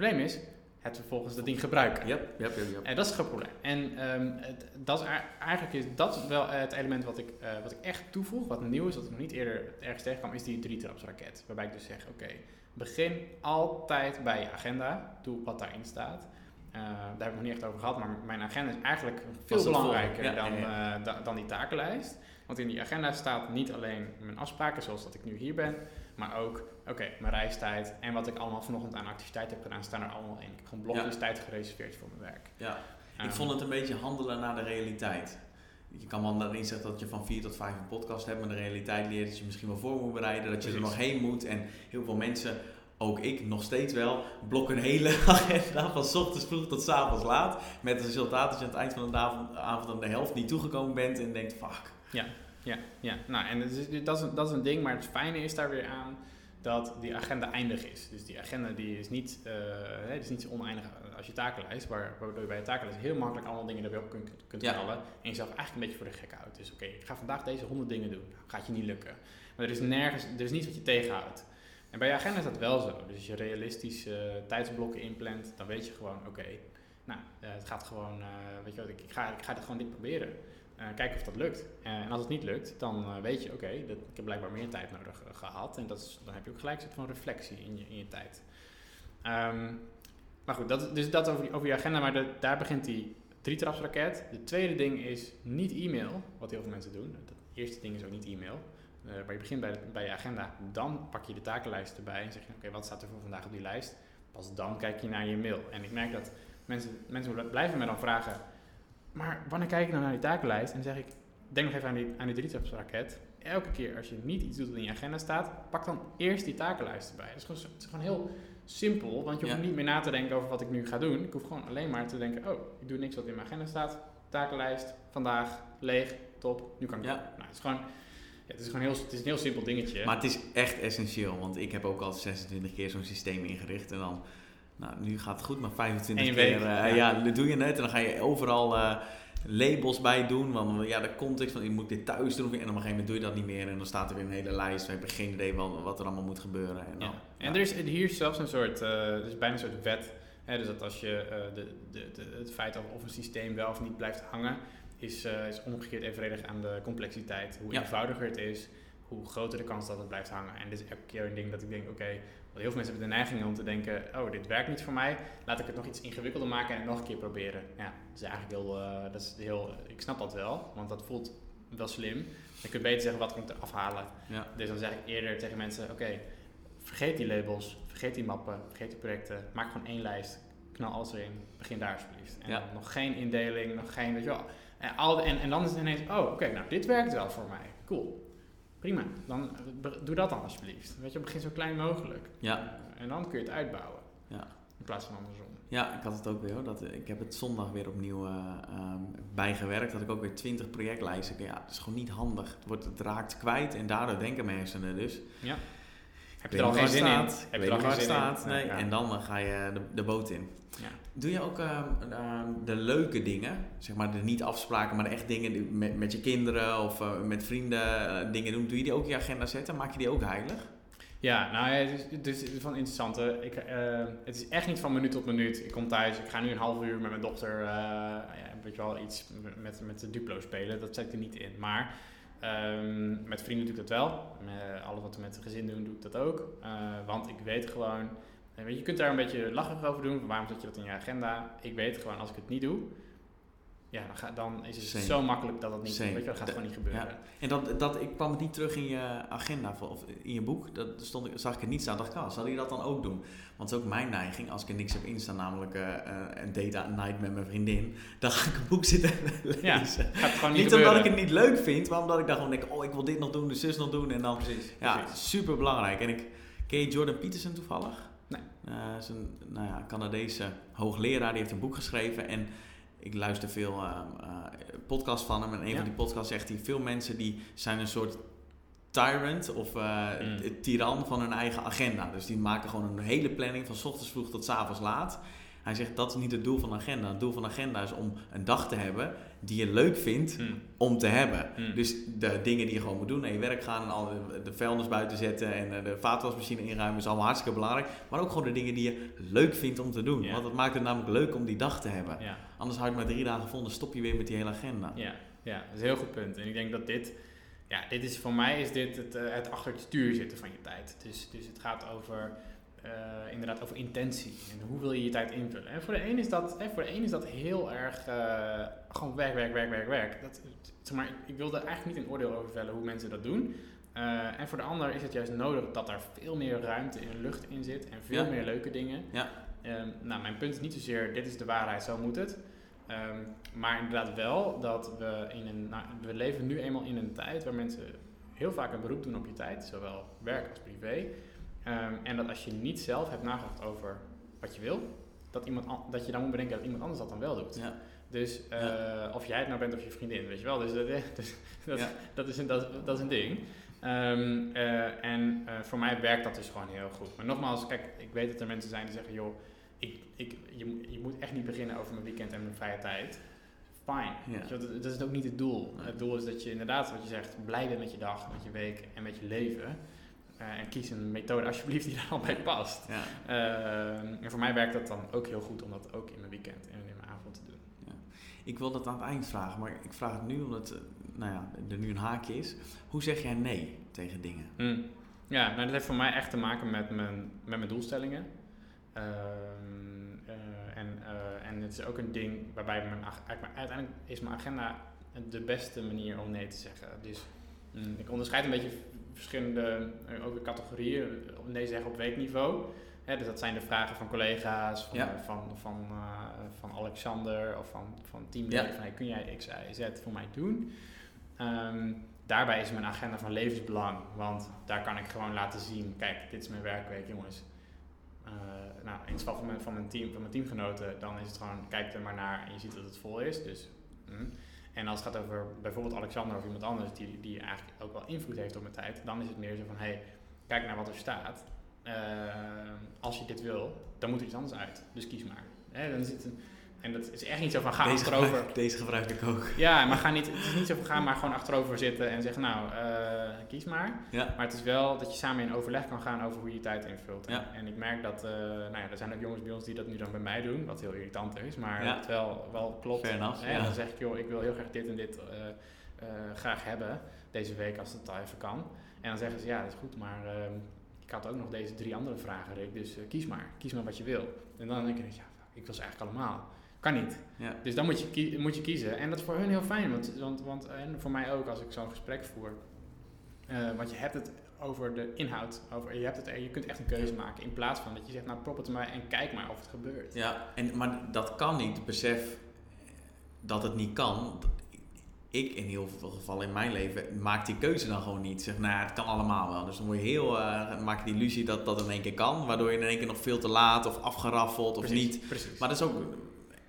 Het probleem is het vervolgens dat ding gebruiken. Yep, yep, yep. En dat is het probleem. En ehm, het, dat is eigenlijk is dat wel het element wat ik, eh, wat ik echt toevoeg, wat nieuw is, wat ik nog niet eerder ergens tegenkwam, is die drietrapsraket. Waarbij ik dus zeg, oké, begin altijd bij je agenda, doe wat daarin staat. Eh, daar heb ik nog niet echt over gehad, maar mijn agenda is eigenlijk veel belangrijker? Ja, dan, ja, eh, da- dan die takenlijst. Want in die agenda staat niet alleen mijn afspraken, zoals dat ik nu hier ben, maar ook, oké, mijn reistijd en wat ik allemaal vanochtend aan activiteit heb gedaan, staan er allemaal in. Ik heb gewoon blokjes tijd gereserveerd voor mijn werk. Ja. Ik Ehm, vond het een beetje handelen naar de realiteit. Je kan wel daarin zeggen dat je van 4 tot 5 een podcast hebt, maar de realiteit leert dat je misschien wel voor moet bereiden, dat je er nog heen moet. En heel veel mensen, ook ik nog steeds wel, blokken een hele agenda van 's ochtends vroeg tot 's avonds laat. Met het resultaat dat je aan het eind van de avond, avond aan de helft niet toegekomen bent en denkt, fuck. Ja, ja. Nou, en het is, dat, is, een- dat is een ding, maar het fijne is daar weer aan dat die agenda eindig is. Dus die agenda die is niet, eh, hè, is niet zo oneindig als je takenlijst, waar, waardoor je bij je takenlijst heel makkelijk allemaal dingen erbij op kunt, kunt Ja. knallen. En jezelf eigenlijk een beetje voor de gek houdt. Dus oké, ik ga vandaag deze 100 dingen doen. Gaat je niet lukken. Maar er is nergens, er is niets wat je tegenhoudt. En bij je agenda is dat wel zo. Dus als je realistisch eh, tijdsblokken inplant, dan weet je gewoon, oké, nou, eh, het gaat gewoon, weet je wat, ik, ik, ga, ik ga dit gewoon dit proberen. Eh, kijken of dat lukt. Eh, en als het niet lukt, dan eh, weet je, oké, ik heb blijkbaar meer tijd nodig eh, gehad. En dat dan heb je ook gelijk soort van reflectie in je, in je tijd. Ehm, maar goed, dat, dus dat over, die- over je agenda. Maar daar begint die drietrapsraket. De tweede ding is niet e-mail, wat heel veel mensen doen. Het eerste ding is ook niet e-mail. Maar je begint bij, bij je agenda. Dan pak je de takenlijst erbij en zeg je, oké, wat staat er voor vandaag op die lijst? Pas dan kijk je naar je mail. En ik merk dat mensen, mensen blijven me dan vragen, maar wanneer kijk ik nou naar die takenlijst? En dan zeg ik, denk nog even aan die, aan die drietrapsraket. Elke keer als je niet iets doet wat in je agenda staat, pak dan eerst die takenlijst erbij. Dat is gewoon, het is gewoon heel simpel, want je hoeft Ja. niet meer na te denken over wat ik nu ga doen. Ik hoef gewoon alleen maar te denken, oh, ik doe niks wat in mijn agenda staat. takenlijst, vandaag, leeg, top, nu kan ik Ja. Nou, het is gewoon, ja, het is gewoon heel, het is een heel simpel dingetje. Maar het is echt essentieel, want ik heb ook al 26 keer zo'n systeem ingericht en dan, nou, nu gaat het goed, maar 25 Eén keer, week, eh, ja. ja. dan doe je het en dan ga je overal eh, labels bij doen, want ja, de context van, je moet dit thuis doen, en op een gegeven moment doe je dat niet meer en dan staat er weer een hele lijst, we hebben geen idee wat, wat er allemaal moet gebeuren. En, dan, Ja. En er is hier zelfs een soort, er is bijna een soort wet. Hè, dus dat als je de, de, de, het feit of, of een systeem wel of niet blijft hangen, is, is omgekeerd evenredig aan de complexiteit. Hoe Ja. eenvoudiger het is, hoe groter de kans dat het blijft hangen. En dit is elke keer een ding dat ik denk, oké, heel veel mensen hebben de neiging om te denken, oh, dit werkt niet voor mij, laat ik het nog iets ingewikkelder maken en het nog een keer proberen. Ja, dat is eigenlijk heel, eh, dat is heel, ik snap dat wel, want dat voelt wel slim. Je kunt beter zeggen wat komt er afhalen. Ja. Dus dan zeg ik eerder tegen mensen, oké, vergeet die labels, vergeet die mappen, vergeet die projecten, maak gewoon één lijst, knal alles erin, begin daar alsjeblieft. En Ja. dan nog geen indeling, nog geen, weet je wel. En, al, en, en dan is het ineens, oh oké, nou dit werkt wel voor mij, cool. Prima, dan doe dat dan alsjeblieft. Weet je, begin zo klein mogelijk. Ja. En dan kun je het uitbouwen. Ja. In plaats van andersom. Ja, ik had het ook weer hoor. Dat, eh, ik heb het zondag weer opnieuw eh, ehm, bijgewerkt. Had ik ook weer 20 projectlijsten. Ja, dat is gewoon niet handig. Het, wordt, het raakt kwijt en daardoor denken mijn hersenen dus. Ja. Heb je er al geen zin waar in? staat. Heb je er al geen staat. in? Nee. Ja. En dan eh, ga je de, de boot in. Ja. Doe je ook ehm, ehm, de leuke dingen, zeg maar de niet afspraken, maar de echt dingen met, met je kinderen of eh, met vrienden eh, dingen doen. Doe je die ook in je agenda zetten? Maak je die ook heilig? Ja, nou ja, het is, van interessante. Ik, het is echt niet van minuut tot minuut. Ik kom thuis, ik ga nu een half uur met mijn dochter, ja, weet je wel, iets met, met de Duplo spelen. Dat zet ik er niet in. Maar ehm, met vrienden doe ik dat wel. Met alles wat we met gezin doen, doe ik dat ook. Eh, want ik weet gewoon, eh, weet je, kunt daar een beetje lachig over doen. Waarom zet je dat in je agenda? Ik weet gewoon, als ik het niet doe, ja, dan, ga, dan is het Same. zo makkelijk dat het niet, weet je, dat gaat gewoon niet gebeuren. ja. En dat, dat, ik kwam het niet terug in je agenda of- in je boek. Dat stond, ik- zag ik het niet staan. dacht ik, ah, zal je dat dan ook doen? Want het is ook mijn neiging, als ik er niks heb instaan, namelijk eh, eh, een date at night met mijn vriendin, dan ga ik een boek zitten Ja, lezen. gaat gewoon niet, Niet omdat ik het niet leuk vind, maar omdat ik dan gewoon denk, oh, ik wil dit nog doen, de zus nog doen. En dan, Precies, ja, precies. super belangrijk. En ik ken je Jordan Peterson toevallig? Nee. Eh, is een nou ja, Canadese hoogleraar, die heeft een boek geschreven. En ik luister veel eh, podcasts van hem. En een Ja. van die podcasts zegt hij, veel mensen die zijn een soort tyrant of eh Mm. tiran van hun eigen agenda. Dus die maken gewoon een hele planning van 's ochtends vroeg tot 's avonds laat. Hij zegt, dat is niet het doel van de agenda. Het doel van de agenda is om een dag te hebben die je leuk vindt Hm. om te hebben. Hmm. Dus de dingen die je gewoon moet doen, naar je werk gaan en al de, vuilnis buiten zetten en eh, de vaatwasmachine inruimen is allemaal hartstikke belangrijk. Maar ook gewoon de dingen die je leuk vindt om te doen. Want het maakt het namelijk leuk om die dag te hebben. Anders hou je maar drie dagen vol, dan stop je weer met die hele agenda. Ja, ja, dat is een heel goed punt. En ik denk dat dit, ja, dit is voor mij is dit het, eh, het achter het stuur zitten van je tijd. Dus, dus het gaat over, eh, inderdaad over intentie en hoe wil je je tijd invullen. En voor de een is dat, hè, voor de een is dat heel erg eh, gewoon werk, werk, werk, werk, werk. Dat, zeg maar, ik, wil er eigenlijk niet een oordeel over vellen hoe mensen dat doen. Eh, en voor de ander is het juist nodig dat daar veel meer ruimte en lucht in zit en veel Ja. meer leuke dingen. Ja. Ehm, nou, mijn punt is niet zozeer dit is de waarheid, zo moet het. Ehm, maar inderdaad wel dat we in een. Nou, we leven nu eenmaal in een tijd waar mensen heel vaak een beroep doen op je tijd, zowel werk als privé. Ehm, en dat als je niet zelf hebt nagedacht over wat je wil, dat, iemand, an- dat je dan moet bedenken dat iemand anders dat dan wel doet. Ja. Dus eh, of jij het nou bent of je vriendin, weet je wel. Dus dat, dus, dat, Ja. dat, is, een, dat, dat is een ding. Ehm, eh, en eh, voor mij werkt dat dus gewoon heel goed. Maar nogmaals, kijk, ik weet dat er mensen zijn die zeggen, joh, ik, ik, je, moet- je moet echt niet beginnen over mijn weekend en mijn vrije tijd. Fine. Ja. Dat, dat is ook niet het doel. Nee. Het doel is dat je inderdaad, wat je zegt, blij bent met je dag, met je week en met je leven. Eh, en kies een methode alsjeblieft die daar al bij past. Ja. Ehm, en voor mij werkt dat dan ook heel goed om dat ook in mijn weekend en in mijn avond te doen. Ik wil dat aan het eind vragen, maar ik vraag het nu omdat eh, nou ja, er nu een haakje is. Hoe zeg jij nee tegen dingen? Hmm. Ja, nou, dat heeft voor mij echt te maken met mijn, met mijn doelstellingen. Ehm, eh, en, en het is ook een ding waarbij mijn, uiteindelijk is mijn agenda de beste manier om nee te zeggen. Dus mm, ik onderscheid een beetje verschillende eh, ook categorieën eh, op nee zeggen op weekniveau. Hè, dus dat zijn de vragen van collega's, van, Ja. eh, van, van, van Alexander of van, van teamleden. Ja. Van hey, kun jij X, Y, Z voor mij doen? Ehm, daarbij is mijn agenda van levensbelang. Want daar kan ik gewoon laten zien, kijk, dit is mijn werkweek, jongens. Nou, in het geval van mijn, van, mijn team, van mijn teamgenoten, dan is het gewoon, kijk er maar naar en je ziet dat het vol is. Dus Hm. En als het gaat over bijvoorbeeld Alexander of iemand anders die, die eigenlijk ook wel invloed heeft op mijn tijd, dan is het meer zo van, hey, kijk naar wat er staat. Uh, als je dit wil, dan moet er iets anders uit. Dus kies maar. Dan zit een, en dat is echt niet zo van ga deze achterover. Gebruik, deze gebruik ik ook. Ja, maar ga niet, het is niet zo van ga maar gewoon achterover zitten en zeggen nou, uh, kies maar. Ja. Maar het is wel dat je samen in overleg kan gaan over hoe je je tijd invult. En, en ik merk dat, uh, nou ja, er zijn ook jongens bij ons die dat nu dan bij mij doen, wat heel irritant is, maar ja. het wel, wel klopt. Fair enough, hè, Dan zeg ik joh, ik wil heel graag dit en dit uh, graag hebben deze week als het al even kan. En dan zeggen ze ja, dat is goed, maar ehm, ik had ook nog deze drie andere vragen, Rick, dus kies maar. Kies maar wat je wil. En dan denk ik, ja, ik wil ze eigenlijk allemaal. Kan niet. Ja. Dus dan moet je, moet je kiezen. En dat is voor hun heel fijn, want, want, want en voor mij ook als ik zo'n gesprek voer. Uh, want je hebt het over de inhoud. Over, je, hebt het, je kunt echt een keuze maken. In plaats van dat je zegt, nou prop het mij en kijk maar of het gebeurt. Ja, en, maar dat kan niet. Besef dat het niet kan. Ik in heel veel gevallen in mijn leven maak die keuze dan gewoon niet. Zeg, nou, het kan allemaal wel. Dus dan word je heel, uh, maak je de illusie dat dat in één keer kan. Waardoor je in één keer nog veel te laat of afgeraffeld of precies, niet. Precies. Maar dat is ook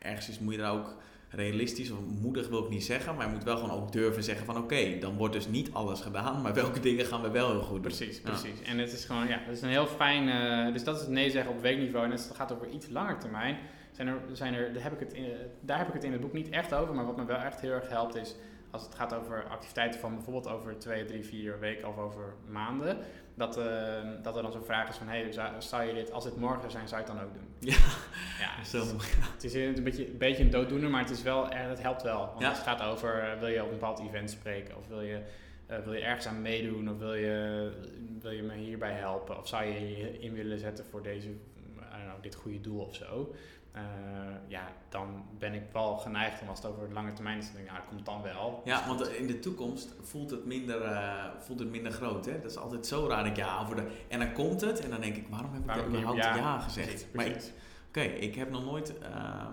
ergens is, moet je daar ook realistisch of moedig wil ik niet zeggen, maar je moet wel gewoon ook durven zeggen van oké, dan wordt dus niet alles gedaan, maar welke dingen gaan we wel heel goed doen. Precies, precies. En het is gewoon, ja, het is een heel fijn, uh, dus dat is het nee zeggen op weekniveau en het gaat over iets langer termijn. Zijn er, zijn er, daar, heb ik het in, daar heb ik het in het boek niet echt over, maar wat me wel echt heel erg helpt is als het gaat over activiteiten van bijvoorbeeld over twee, drie, vier weken of over maanden, dat, uh, dat er dan zo'n vraag is van, hey, zou, zou, je dit, als het morgen zou zijn, zou je het dan ook doen? Ja, ja zo. Het, het is een beetje, een beetje een dooddoener, maar het, is wel, het helpt wel. Want Ja. het gaat over, uh, wil je op een bepaald event spreken of wil je, uh, wil je ergens aan meedoen of wil je, wil je me hierbij helpen of zou je je in willen zetten voor deze, I don't know, dit goede doel of zo. Uh, ja, dan ben ik wel geneigd om als het over lange termijn is, te denken, nou, dat komt dan wel. Ja, want in de toekomst voelt het minder, uh, voelt het minder groot. Hè? Dat is altijd zo raar. Ik, ja, voor de, en dan komt het en dan denk ik, waarom heb ik Waarom er überhaupt ja, ja gezegd? precies, Maar precies. Oké, ik heb nog nooit uh,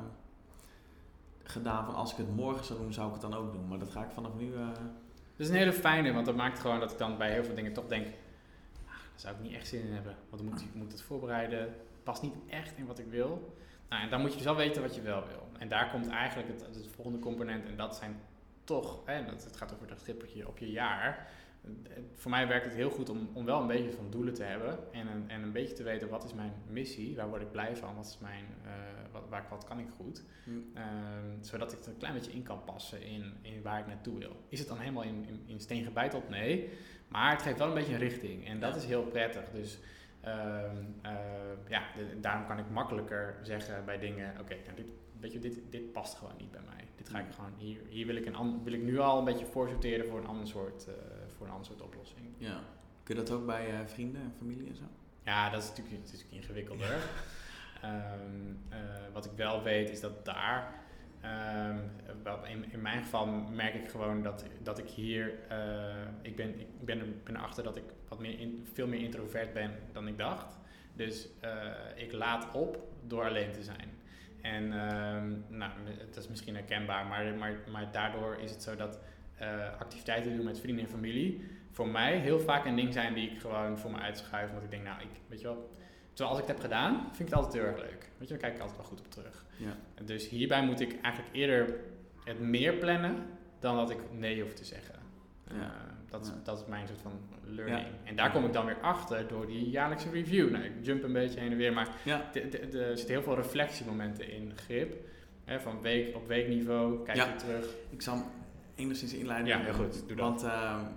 gedaan van als ik het morgen zou doen, zou ik het dan ook doen. Maar dat ga ik vanaf nu... Uh, dat is een hele fijne, want dat maakt gewoon dat ik dan bij heel veel dingen toch denk, ah, daar zou ik niet echt zin in hebben. Want dan moet ik moet het voorbereiden, past niet echt in wat ik wil. Nou, en dan moet je dus wel weten wat je wel wil. En daar komt eigenlijk het, het volgende component. En dat zijn toch, hè, dat, het gaat over dat stippertje op je jaar. Voor mij werkt het heel goed om, om wel een beetje van doelen te hebben. En een, en een beetje te weten wat is mijn missie, waar word ik blij van, wat, is mijn, uh, wat, waar, wat kan ik goed. hm. Um, zodat ik er een klein beetje in kan passen in, in waar ik naartoe wil. Is het dan helemaal in, in, in steen gebeiteld? Nee. Maar het geeft wel een beetje een richting. En dat Ja. is heel prettig. Dus Um, uh, ja, de, daarom kan ik makkelijker zeggen bij dingen, oké, okay, nou dit, weet je, dit, dit past gewoon niet bij mij. Dit ga ik gewoon, hier, hier wil, ik een wil ik nu al een beetje voorsorteren voor een ander soort, uh, voor een ander soort oplossing. Ja. Kun je dat ook bij uh, vrienden en familie en zo? Ja, dat is natuurlijk, is natuurlijk ingewikkelder. um, wat ik wel weet is dat daar, in, in mijn geval merk ik gewoon dat, dat ik hier, uh, ik ben, ik ben, ben erachter dat ik wat meer in, veel meer introvert ben dan ik dacht. Dus uh, ik laat op door alleen te zijn. En um, nou, dat is misschien herkenbaar, maar, maar, maar daardoor is het zo dat uh, activiteiten doen met vrienden en familie voor mij heel vaak een ding zijn die ik gewoon voor me uitschuif. Want ik denk, nou, ik, weet je wel, zoals ik het heb gedaan, vind ik het altijd heel erg leuk. Weet je, daar kijk ik altijd wel goed op terug. Ja. Dus hierbij moet ik eigenlijk eerder het meer plannen dan dat ik nee hoef te zeggen. Ja. Uh, dat, is, Ja. dat is mijn soort van learning. En daar kom ik dan weer achter door die jaarlijkse review. Nou, ik jump een beetje heen en weer, maar er zitten heel veel reflectiemomenten in grip. Hè, van week op weekniveau, kijk je terug. Ik zal hem enigszins inleiden. Ja, heel goed, doe dat. Want uh, voor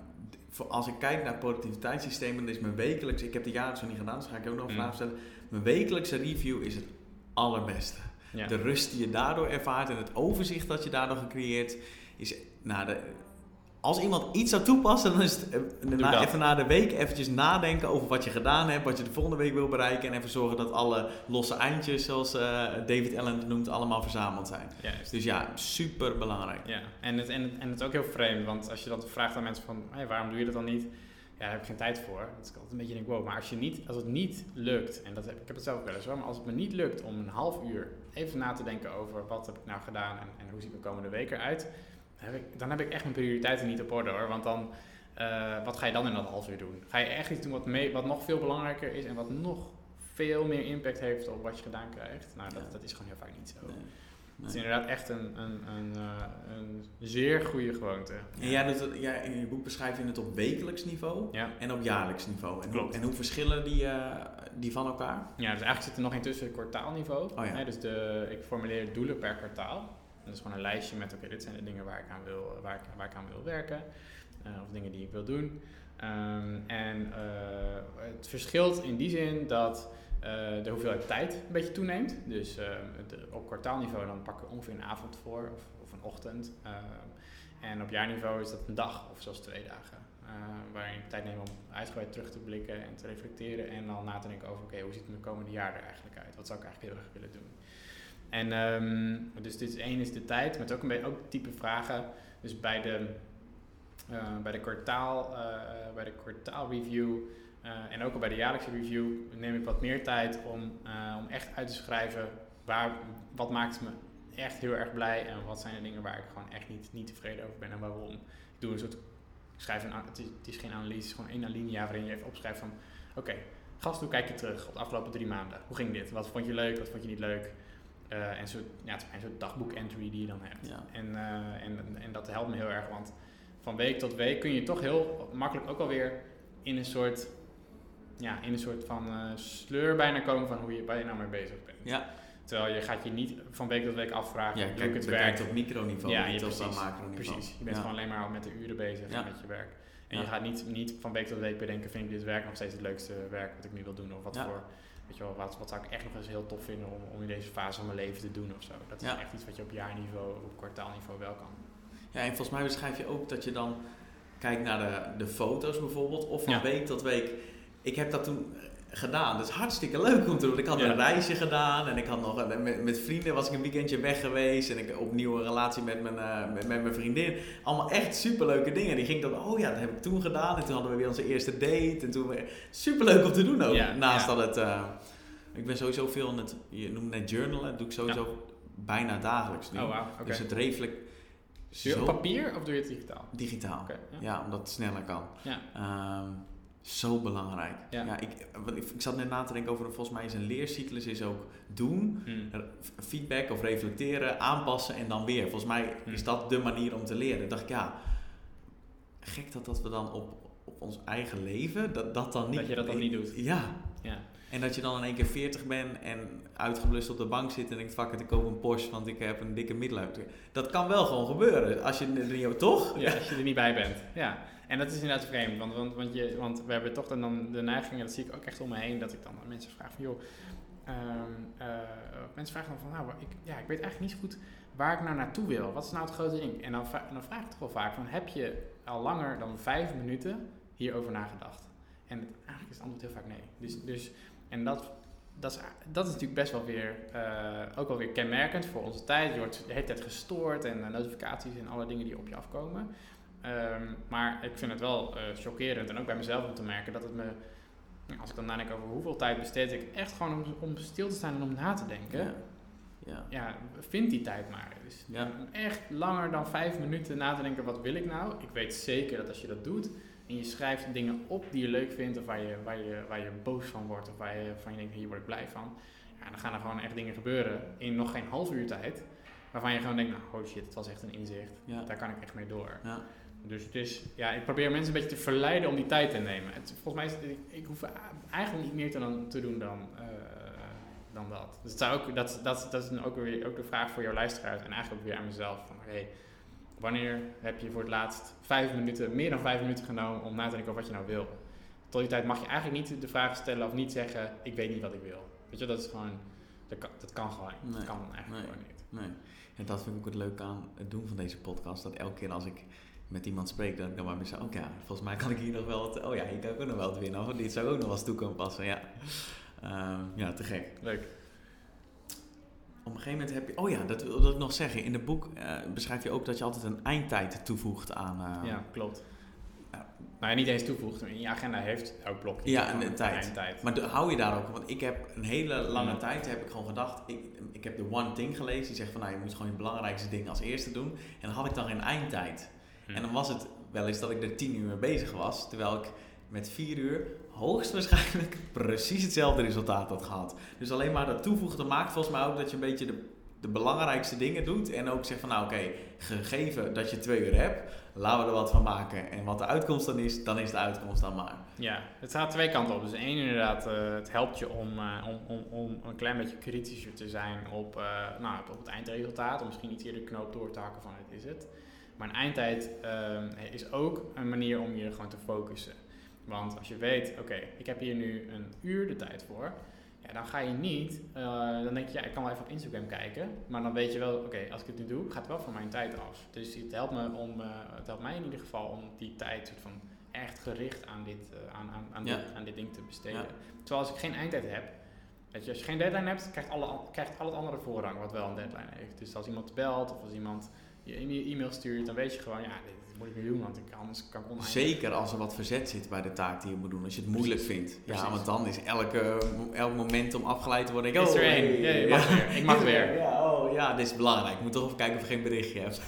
als ik kijk naar productiviteitssystemen, dan is mijn wekelijks, ik heb de jaren zo niet gedaan, dus ga ik ook nog een Mm. vraag stellen. Mijn wekelijkse review is het allerbeste. Ja. De rust die je daardoor ervaart en het overzicht dat je daardoor gecreëerd is. Nou, de, als iemand iets zou toepassen, dan is het eh, na, even na de week eventjes nadenken over wat je gedaan hebt, wat je de volgende week wil bereiken. En even zorgen dat alle losse eindjes, zoals eh, David Allen het noemt, allemaal verzameld zijn. Juist. Dus ja, super belangrijk. Ja, en het, en, het, en het is ook heel vreemd, want als je dan vraagt aan mensen van, hey, waarom doe je dat dan niet? Ja, daar heb ik geen tijd voor. Dat is altijd een beetje denk wow, maar als, je niet, als het niet lukt, en dat heb, ik heb het zelf ook wel eens hoor, maar als het me niet lukt om een half uur even na te denken over wat heb ik nou gedaan en, en hoe ziet mijn komende week eruit, heb, ik, dan heb ik echt mijn prioriteiten niet op orde hoor, want dan, uh, wat ga je dan in dat half uur doen? Ga je echt iets doen wat, mee, wat nog veel belangrijker is en wat nog veel meer impact heeft op wat je gedaan krijgt? Nou, dat, Ja. dat is gewoon heel vaak niet zo. Nee. Het is inderdaad echt een, een, een, uh, een zeer goede gewoonte. En jij doet het, ja, in je boek beschrijf je het op wekelijks niveau Ja. en op jaarlijks niveau. En, Klopt. Hoe, en hoe verschillen die, eh, die van elkaar? Ja, dus eigenlijk zit er nog in tussen het kwartaalniveau. Oh ja. Dus de, ik formuleer doelen per kwartaal. Dat is gewoon een lijstje met, oké, dit zijn de dingen waar ik aan wil, waar ik, waar ik aan wil werken. eh, of dingen die ik wil doen. Ehm, en eh, het verschilt in die zin dat eh, de hoeveelheid tijd een beetje toeneemt. Dus de- op kwartaalniveau dan pakken we ongeveer een avond voor of, of een ochtend. Ehm, en op jaarniveau is dat een dag of zelfs twee dagen. waarin ik tijd neem om uitgebreid terug te blikken en te reflecteren. En dan na te denken over, oké, hoe ziet mijn komende jaar er eigenlijk uit? Wat zou ik eigenlijk heel erg willen doen? En ehm, dus dit één is de tijd, is ook een beetje ook type vragen. Dus bij de, eh, bij de, kwartaal, eh, bij de kwartaalreview eh, en ook al bij de jaarlijkse review neem ik wat meer tijd om, om echt uit te schrijven waar, wat maakt me echt heel erg blij en wat zijn de dingen waar ik gewoon echt niet, niet tevreden over ben en waarom. Ik doe een soort, schrijf een, het is, geen analyse, het is gewoon één alinea waarin je even opschrijft van oké, gast, hoe kijk je terug op de afgelopen drie maanden? Hoe ging dit? Wat vond je leuk, wat vond je niet leuk? Eh, en zo, ja, soort dagboek-entry die je dan hebt. Ja. En, eh, en, en dat helpt me heel erg, want van week tot week kun je toch heel makkelijk ook alweer in een soort, ja, in een soort van eh, sleur bijna komen van hoe je, waar je nou mee bezig bent. Ja, Terwijl je gaat je niet van week tot week afvragen, ja kijk, het bekijkt werk? op microniveau, Ja, niet op precies. macroniveau. Precies, je bent Ja. gewoon alleen maar met de uren bezig en met je werk. En je gaat niet, niet van week tot week bedenken, vind ik dit werk nog steeds het leukste werk wat ik nu wil doen? Of wat voor, weet je wel, wat, wat zou ik echt nog eens heel tof vinden om, om in deze fase van mijn leven te doen of zo. Dat is Ja. echt iets wat je op jaarniveau, op kwartaalniveau wel kan. Ja, en volgens mij beschrijf je ook dat je dan kijkt naar de, de foto's bijvoorbeeld, of van Ja. week tot week. Ik heb dat toen gedaan. Dat is hartstikke leuk om te doen. Ik had Ja. een reisje gedaan en ik had nog een- met, met vrienden was ik een weekendje weg geweest en ik opnieuw een relatie met mijn, eh, met, met mijn vriendin. Allemaal echt superleuke dingen. Die ging dan, oh ja, dat heb ik toen gedaan en toen hadden we weer onze eerste date en toen superleuk om te doen ook. Ja, Naast ja. dat het, eh, ik ben sowieso veel in het, je noemt net journalen, dat doe ik sowieso bijna dagelijks nu. Oh oké. Dus het reflect Doe je op papier of doe je het digitaal? digitaal. Ja, omdat het sneller kan. Ja. Ehm, zo belangrijk. Ja. Ja. ik, ik, zat net na te denken over, volgens mij is een leercyclus is ook doen, Hmm. feedback of reflecteren, aanpassen en dan weer. Volgens mij Hmm. is dat de manier om te leren. Dacht ik, ja, gek dat, dat we dan op, op ons eigen leven, dat, dat dan niet... Dat je dat dan niet doet. Ja. Ja. En dat je dan in één keer 40 bent en uitgeblust op de bank zit en denkt, fuck it, ik koop een Porsche, want ik heb een dikke midlife. Dat kan wel gewoon gebeuren. Als je er niet, toch? Ja, als je er niet bij bent. Ja. En dat is inderdaad vreemd, want, want, want, je, want we hebben toch dan, dan de neiging, en dat zie ik ook echt om me heen, dat ik dan aan mensen vraag van, joh, ehm, eh, mensen vragen dan van, nou, ik, ja, ik weet eigenlijk niet zo goed waar ik nou naartoe wil. Wat is nou het grote ding? En dan, dan vraag ik toch wel vaak van, heb je al langer dan vijf minuten hierover nagedacht? En het, eigenlijk is het antwoord heel vaak nee. Dus, dus en dat, dat, is, dat is natuurlijk best wel weer, eh, ook wel weer kenmerkend voor onze tijd. Je wordt de hele tijd gestoord en eh, notificaties en alle dingen die op je afkomen. Ehm, maar ik vind het wel eh, chockerend en ook bij mezelf om te merken dat het me, als ik dan nadenk over hoeveel tijd besteed ik echt gewoon om, om stil te staan en om na te denken. Ja. ja. Ja, vind die tijd maar. Dus Ja. om echt langer dan vijf minuten na te denken, wat wil ik nou? Ik weet zeker dat als je dat doet en je schrijft dingen op die je leuk vindt of waar je, waar je, waar je boos van wordt of waar je, van je denkt, hier word ik blij van. Ja, dan gaan er gewoon echt dingen gebeuren in nog geen half uur tijd. Waarvan je gewoon denkt, nou, oh shit, het was echt een inzicht. Ja. Daar kan ik echt mee door. Ja. Dus het is, ja, ik probeer mensen een beetje te verleiden om die tijd te nemen. Het, volgens mij is ik, ik hoef eigenlijk niet meer te, dan, te doen dan, eh, dan dat. Dus het zou ook, dat, dat, dat is dan ook weer ook de vraag voor jouw luisteraars en eigenlijk ook weer aan mezelf. Van, hey, wanneer heb je voor het laatst vijf minuten, meer dan vijf minuten genomen om na te denken over wat je nou wil? Tot die tijd mag je eigenlijk niet de vraag stellen of niet zeggen, ik weet niet wat ik wil. Weet je, dat is gewoon, dat kan, dat kan gewoon. Nee, Dat kan eigenlijk nee. gewoon niet. Nee. En dat vind ik ook het leuke aan het doen van deze podcast. Dat elke keer als ik met iemand spreek, dat ik dan maar weer zeg, oké, ja, volgens mij kan ik hier nog wel wat, oh ja, hier kan ik ook nog wel wat winnen. Of dit zou ook nog wel eens toe kunnen passen, ja. Ehm, ja, te gek. Leuk. Op een gegeven moment heb je, oh ja, dat wilde ik nog zeggen. In het boek eh, beschrijf je ook dat je altijd een eindtijd toevoegt aan... eh, Ja, klopt. Ja. Nou ja, niet eens toevoegt. In je agenda heeft elk blokje. Ja, een tijd. eindtijd. Maar hou je daar ook, want ik heb een hele lange Ja. tijd heb ik gewoon gedacht, ik, ik heb de One Thing gelezen, die zegt van nou je moet gewoon je belangrijkste dingen als eerste doen. En dan had ik dan geen eindtijd. En dan was het wel eens dat ik er tien uur mee bezig was, terwijl ik met vier uur hoogstwaarschijnlijk precies hetzelfde resultaat had gehad. Dus alleen maar dat toevoegen maakt volgens mij ook dat je een beetje de de belangrijkste dingen doet. En ook zegt van nou oké, gegeven dat je twee uur hebt, laten we er wat van maken. En wat de uitkomst dan is, dan is de uitkomst dan maar. Ja, het gaat twee kanten op. Dus één inderdaad, uh, het helpt je om, uh, om, om, om een klein beetje kritischer te zijn op, uh, nou, op het eindresultaat. Om misschien niet eerder de knoop door te hakken van het is het. Maar een eindtijd is ook een manier om je gewoon te focussen. Want als je weet, oké, ik heb hier nu een uur de tijd voor ja, dan ga je niet, uh, dan denk je, ja, ik kan wel even op Instagram kijken, maar dan weet je wel, oké, als ik het nu doe, gaat het wel van mijn tijd af. Dus het helpt, me om, uh, het helpt mij in ieder geval om die tijd soort van echt gericht aan dit, uh, aan, aan, aan, dit, aan dit ding te besteden. Ja. Terwijl als ik geen eindtijd heb, weet je, als je geen deadline hebt, krijgt, alle, krijgt al het andere voorrang wat wel een deadline heeft. Dus als iemand belt of als iemand je e-mail stuurt, dan weet je gewoon, ja, dit, moet ik niet doen, want ik, anders kan ik Zeker als er wat verzet zit bij de taak die je moet doen, als je het moeilijk vindt. Ja, want dan is elke, elk moment om afgeleid te worden. Ik, oh, is er één. Ja. Ik mag weer. Ja, oh, ja, dit is belangrijk. Ik moet toch even kijken of je geen berichtje hebt.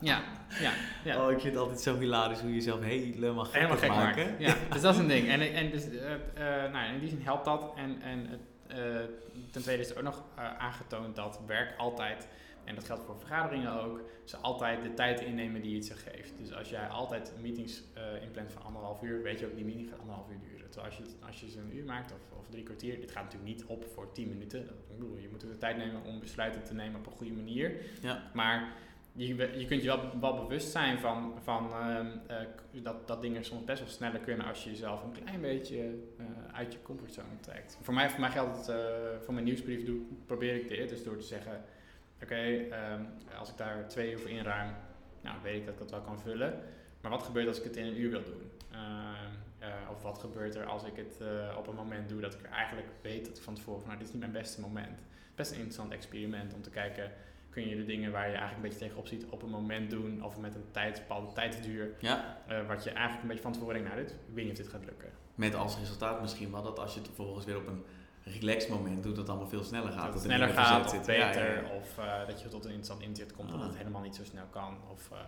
Ja, ja, ja. Oh, ik vind het altijd zo hilarisch hoe je jezelf helemaal gek, helemaal gek maken. Ja, dus dat is een ding. En, en dus, uh, uh, nou, in die zin helpt dat. En, en uh, ten tweede is er ook nog aangetoond dat werk altijd en dat geldt voor vergaderingen ook, ze altijd de tijd innemen die het ze geeft. Dus als jij altijd meetings uh, inplant van anderhalf uur, weet je ook die meeting gaat anderhalf uur duren. Terwijl als je, als je ze een uur maakt of, of drie kwartier, dit gaat natuurlijk niet op voor tien minuten. Ik bedoel, je moet de tijd nemen om besluiten te nemen op een goede manier. Ja. Maar je, je kunt je wel, wel bewust zijn van, van uh, uh, dat, dat dingen soms best wel sneller kunnen als je jezelf een klein beetje uh, uit je comfortzone trekt. Voor mij, voor mij geldt het, voor mijn nieuwsbrief doe, probeer ik dit, dus door te zeggen oké, ehm, als ik daar twee uur voor inruim, nou weet ik dat ik dat wel kan vullen. Maar wat gebeurt als ik het in een uur wil doen? Ehm, eh, of wat gebeurt er als ik het uh, op een moment doe dat ik eigenlijk weet dat ik van tevoren van nou, dit is niet mijn beste moment. Best een interessant experiment om te kijken, kun je de dingen waar je eigenlijk een beetje tegenop ziet op een moment doen of met een tijd, bepaalde tijdsduur. Ja. Uh, wat je eigenlijk een beetje van tevoren denkt, nou dit, ik weet niet of dit gaat lukken. Met als resultaat misschien wel dat als je het vervolgens weer op een relax moment doet dat allemaal veel sneller gaat. Dat het sneller gaat, of zit. beter, of uh, dat je tot een interessant inzicht komt, ah. dat het helemaal niet zo snel kan. Of, uh,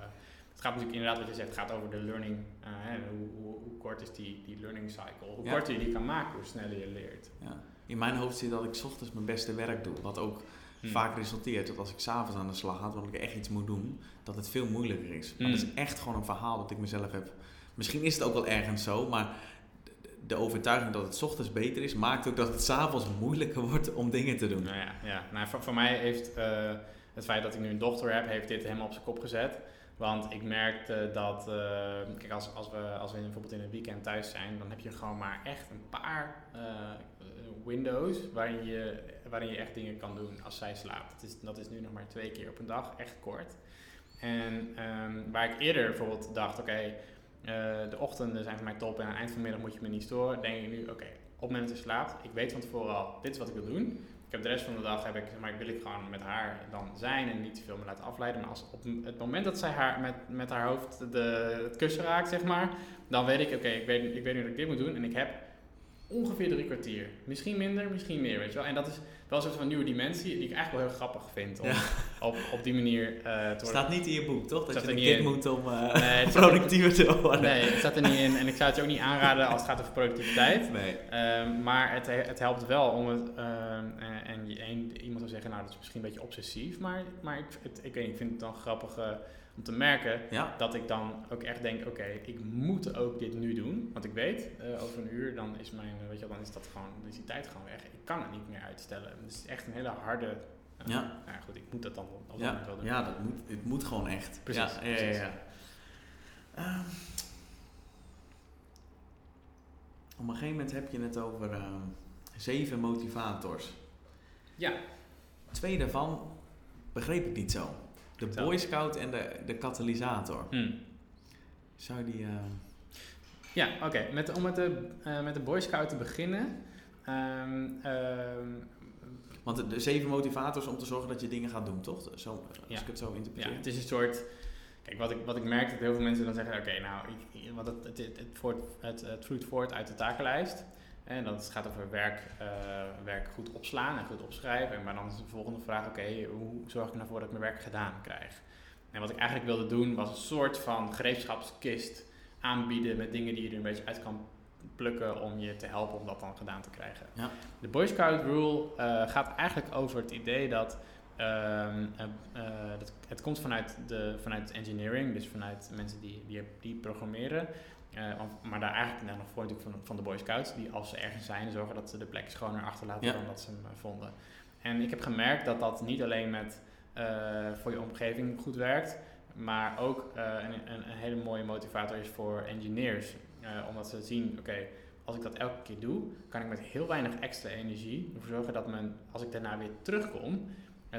het gaat natuurlijk inderdaad, wat je zegt, het gaat over de learning. Uh, hè, hoe, hoe, hoe, kort is die, die learning cycle? Hoe ja. korter je die kan maken, hoe sneller je leert. Ja. In mijn hoofd zit dat ik ochtends mijn beste werk doe. Wat ook hmm. vaak resulteert dat als ik s'avonds aan de slag ga, want ik echt iets moet doen, dat het veel moeilijker is. Maar dat is hmm. echt gewoon een verhaal dat ik mezelf heb. Misschien is het ook wel ergens zo, maar de overtuiging dat het ochtends beter is, maakt ook dat het s'avonds moeilijker wordt om dingen te doen. Nou ja, ja. Nou, voor, voor mij heeft uh, het feit dat ik nu een dochter heb, heeft dit helemaal op zijn kop gezet. Want ik merkte dat, uh, kijk, als, als, we, als we bijvoorbeeld in een weekend thuis zijn, dan heb je gewoon maar echt een paar uh, windows waarin je, waarin je echt dingen kan doen als zij slaapt. Dat is, dat is nu nog maar twee keer op een dag, echt kort. En um, waar ik eerder bijvoorbeeld dacht, oké, de ochtenden zijn voor mij top en aan het eind van de middag moet je me niet storen. Denk ik nu, oké, op het moment dat ze slaapt, ik weet van tevoren al, dit is wat ik wil doen. Ik heb de rest van de dag, heb ik, maar ik wil ik gewoon met haar dan zijn en niet te veel me laten afleiden. Maar als op het moment dat zij haar met, met haar hoofd de, het kussen raakt, zeg maar, dan weet ik, oké, ik, weet, ik weet nu dat ik dit moet doen en ik heb ongeveer drie kwartier. Misschien minder, misschien meer, weet je wel. En dat is wel een soort van nieuwe dimensie die ik eigenlijk wel heel grappig vind om op, op die manier uh, te worden. staat niet in je boek, toch? Dat je een kind moet om uh, nee, productiever te worden. Nee, het staat er niet in. En ik zou het je ook niet aanraden als het gaat over productiviteit. Nee. Um, maar het, het helpt wel om het... Um, en, en, en, iemand zou zeggen, nou dat is misschien een beetje obsessief. Maar, maar ik, het, ik, weet, ik vind het dan grappig... Om te merken dat ik dan ook echt denk, oké, ik moet ook dit nu doen. Want ik weet, uh, over een uur, dan is mijn, weet je, dan is dat gewoon, dan is die tijd gewoon weg. Ik kan het niet meer uitstellen. Dus het is echt een hele harde. Uh, ja. Nou ja, goed, ik moet dat dan op ja. wel doen. Ja, dat moet, het moet gewoon echt. Precies. Ja, precies. ja, uh, op een gegeven moment heb je het over ehm, zeven motivators. Ja. Twee daarvan begreep ik niet zo. De Boy Scout en de, de katalysator. Hmm. Zou die... Uh... Ja, oké. Met, om met de, uh, met de Boy Scout te beginnen... Um, um, Want de, de, zeven motivators om te zorgen dat je dingen gaat doen, toch? Zo, als ja. ik het zo interpreteer. Ja, het is een soort... Kijk, wat ik, wat ik merk dat heel veel mensen dan zeggen... Oké, nou, ik, want het, het, het, het, voort, het, het vloeit voort uit de takenlijst... En dat gaat over werk, uh, werk goed opslaan en goed opschrijven. Maar dan is de volgende vraag, oké, hoe zorg ik ervoor dat ik mijn werk gedaan krijg? En wat ik eigenlijk wilde doen, was een soort van gereedschapskist aanbieden met dingen die je er een beetje uit kan plukken om je te helpen om dat dan gedaan te krijgen. Ja. De Boy Scout Rule uh, gaat eigenlijk over het idee dat ehm, dat, het komt vanuit, de, vanuit engineering, dus vanuit mensen die, die, die programmeren. Maar daar eigenlijk nou, nog voor natuurlijk van, van de Boy Scouts, die als ze ergens zijn, zorgen dat ze de plek schoner achterlaten dan dat ze hem vonden. En ik heb gemerkt dat dat niet alleen met voor je omgeving goed werkt, maar ook een, een, een, hele mooie motivator is voor engineers. omdat ze zien, oké, als ik dat elke keer doe, kan ik met heel weinig extra energie ervoor zorgen dat men, als ik daarna weer terugkom,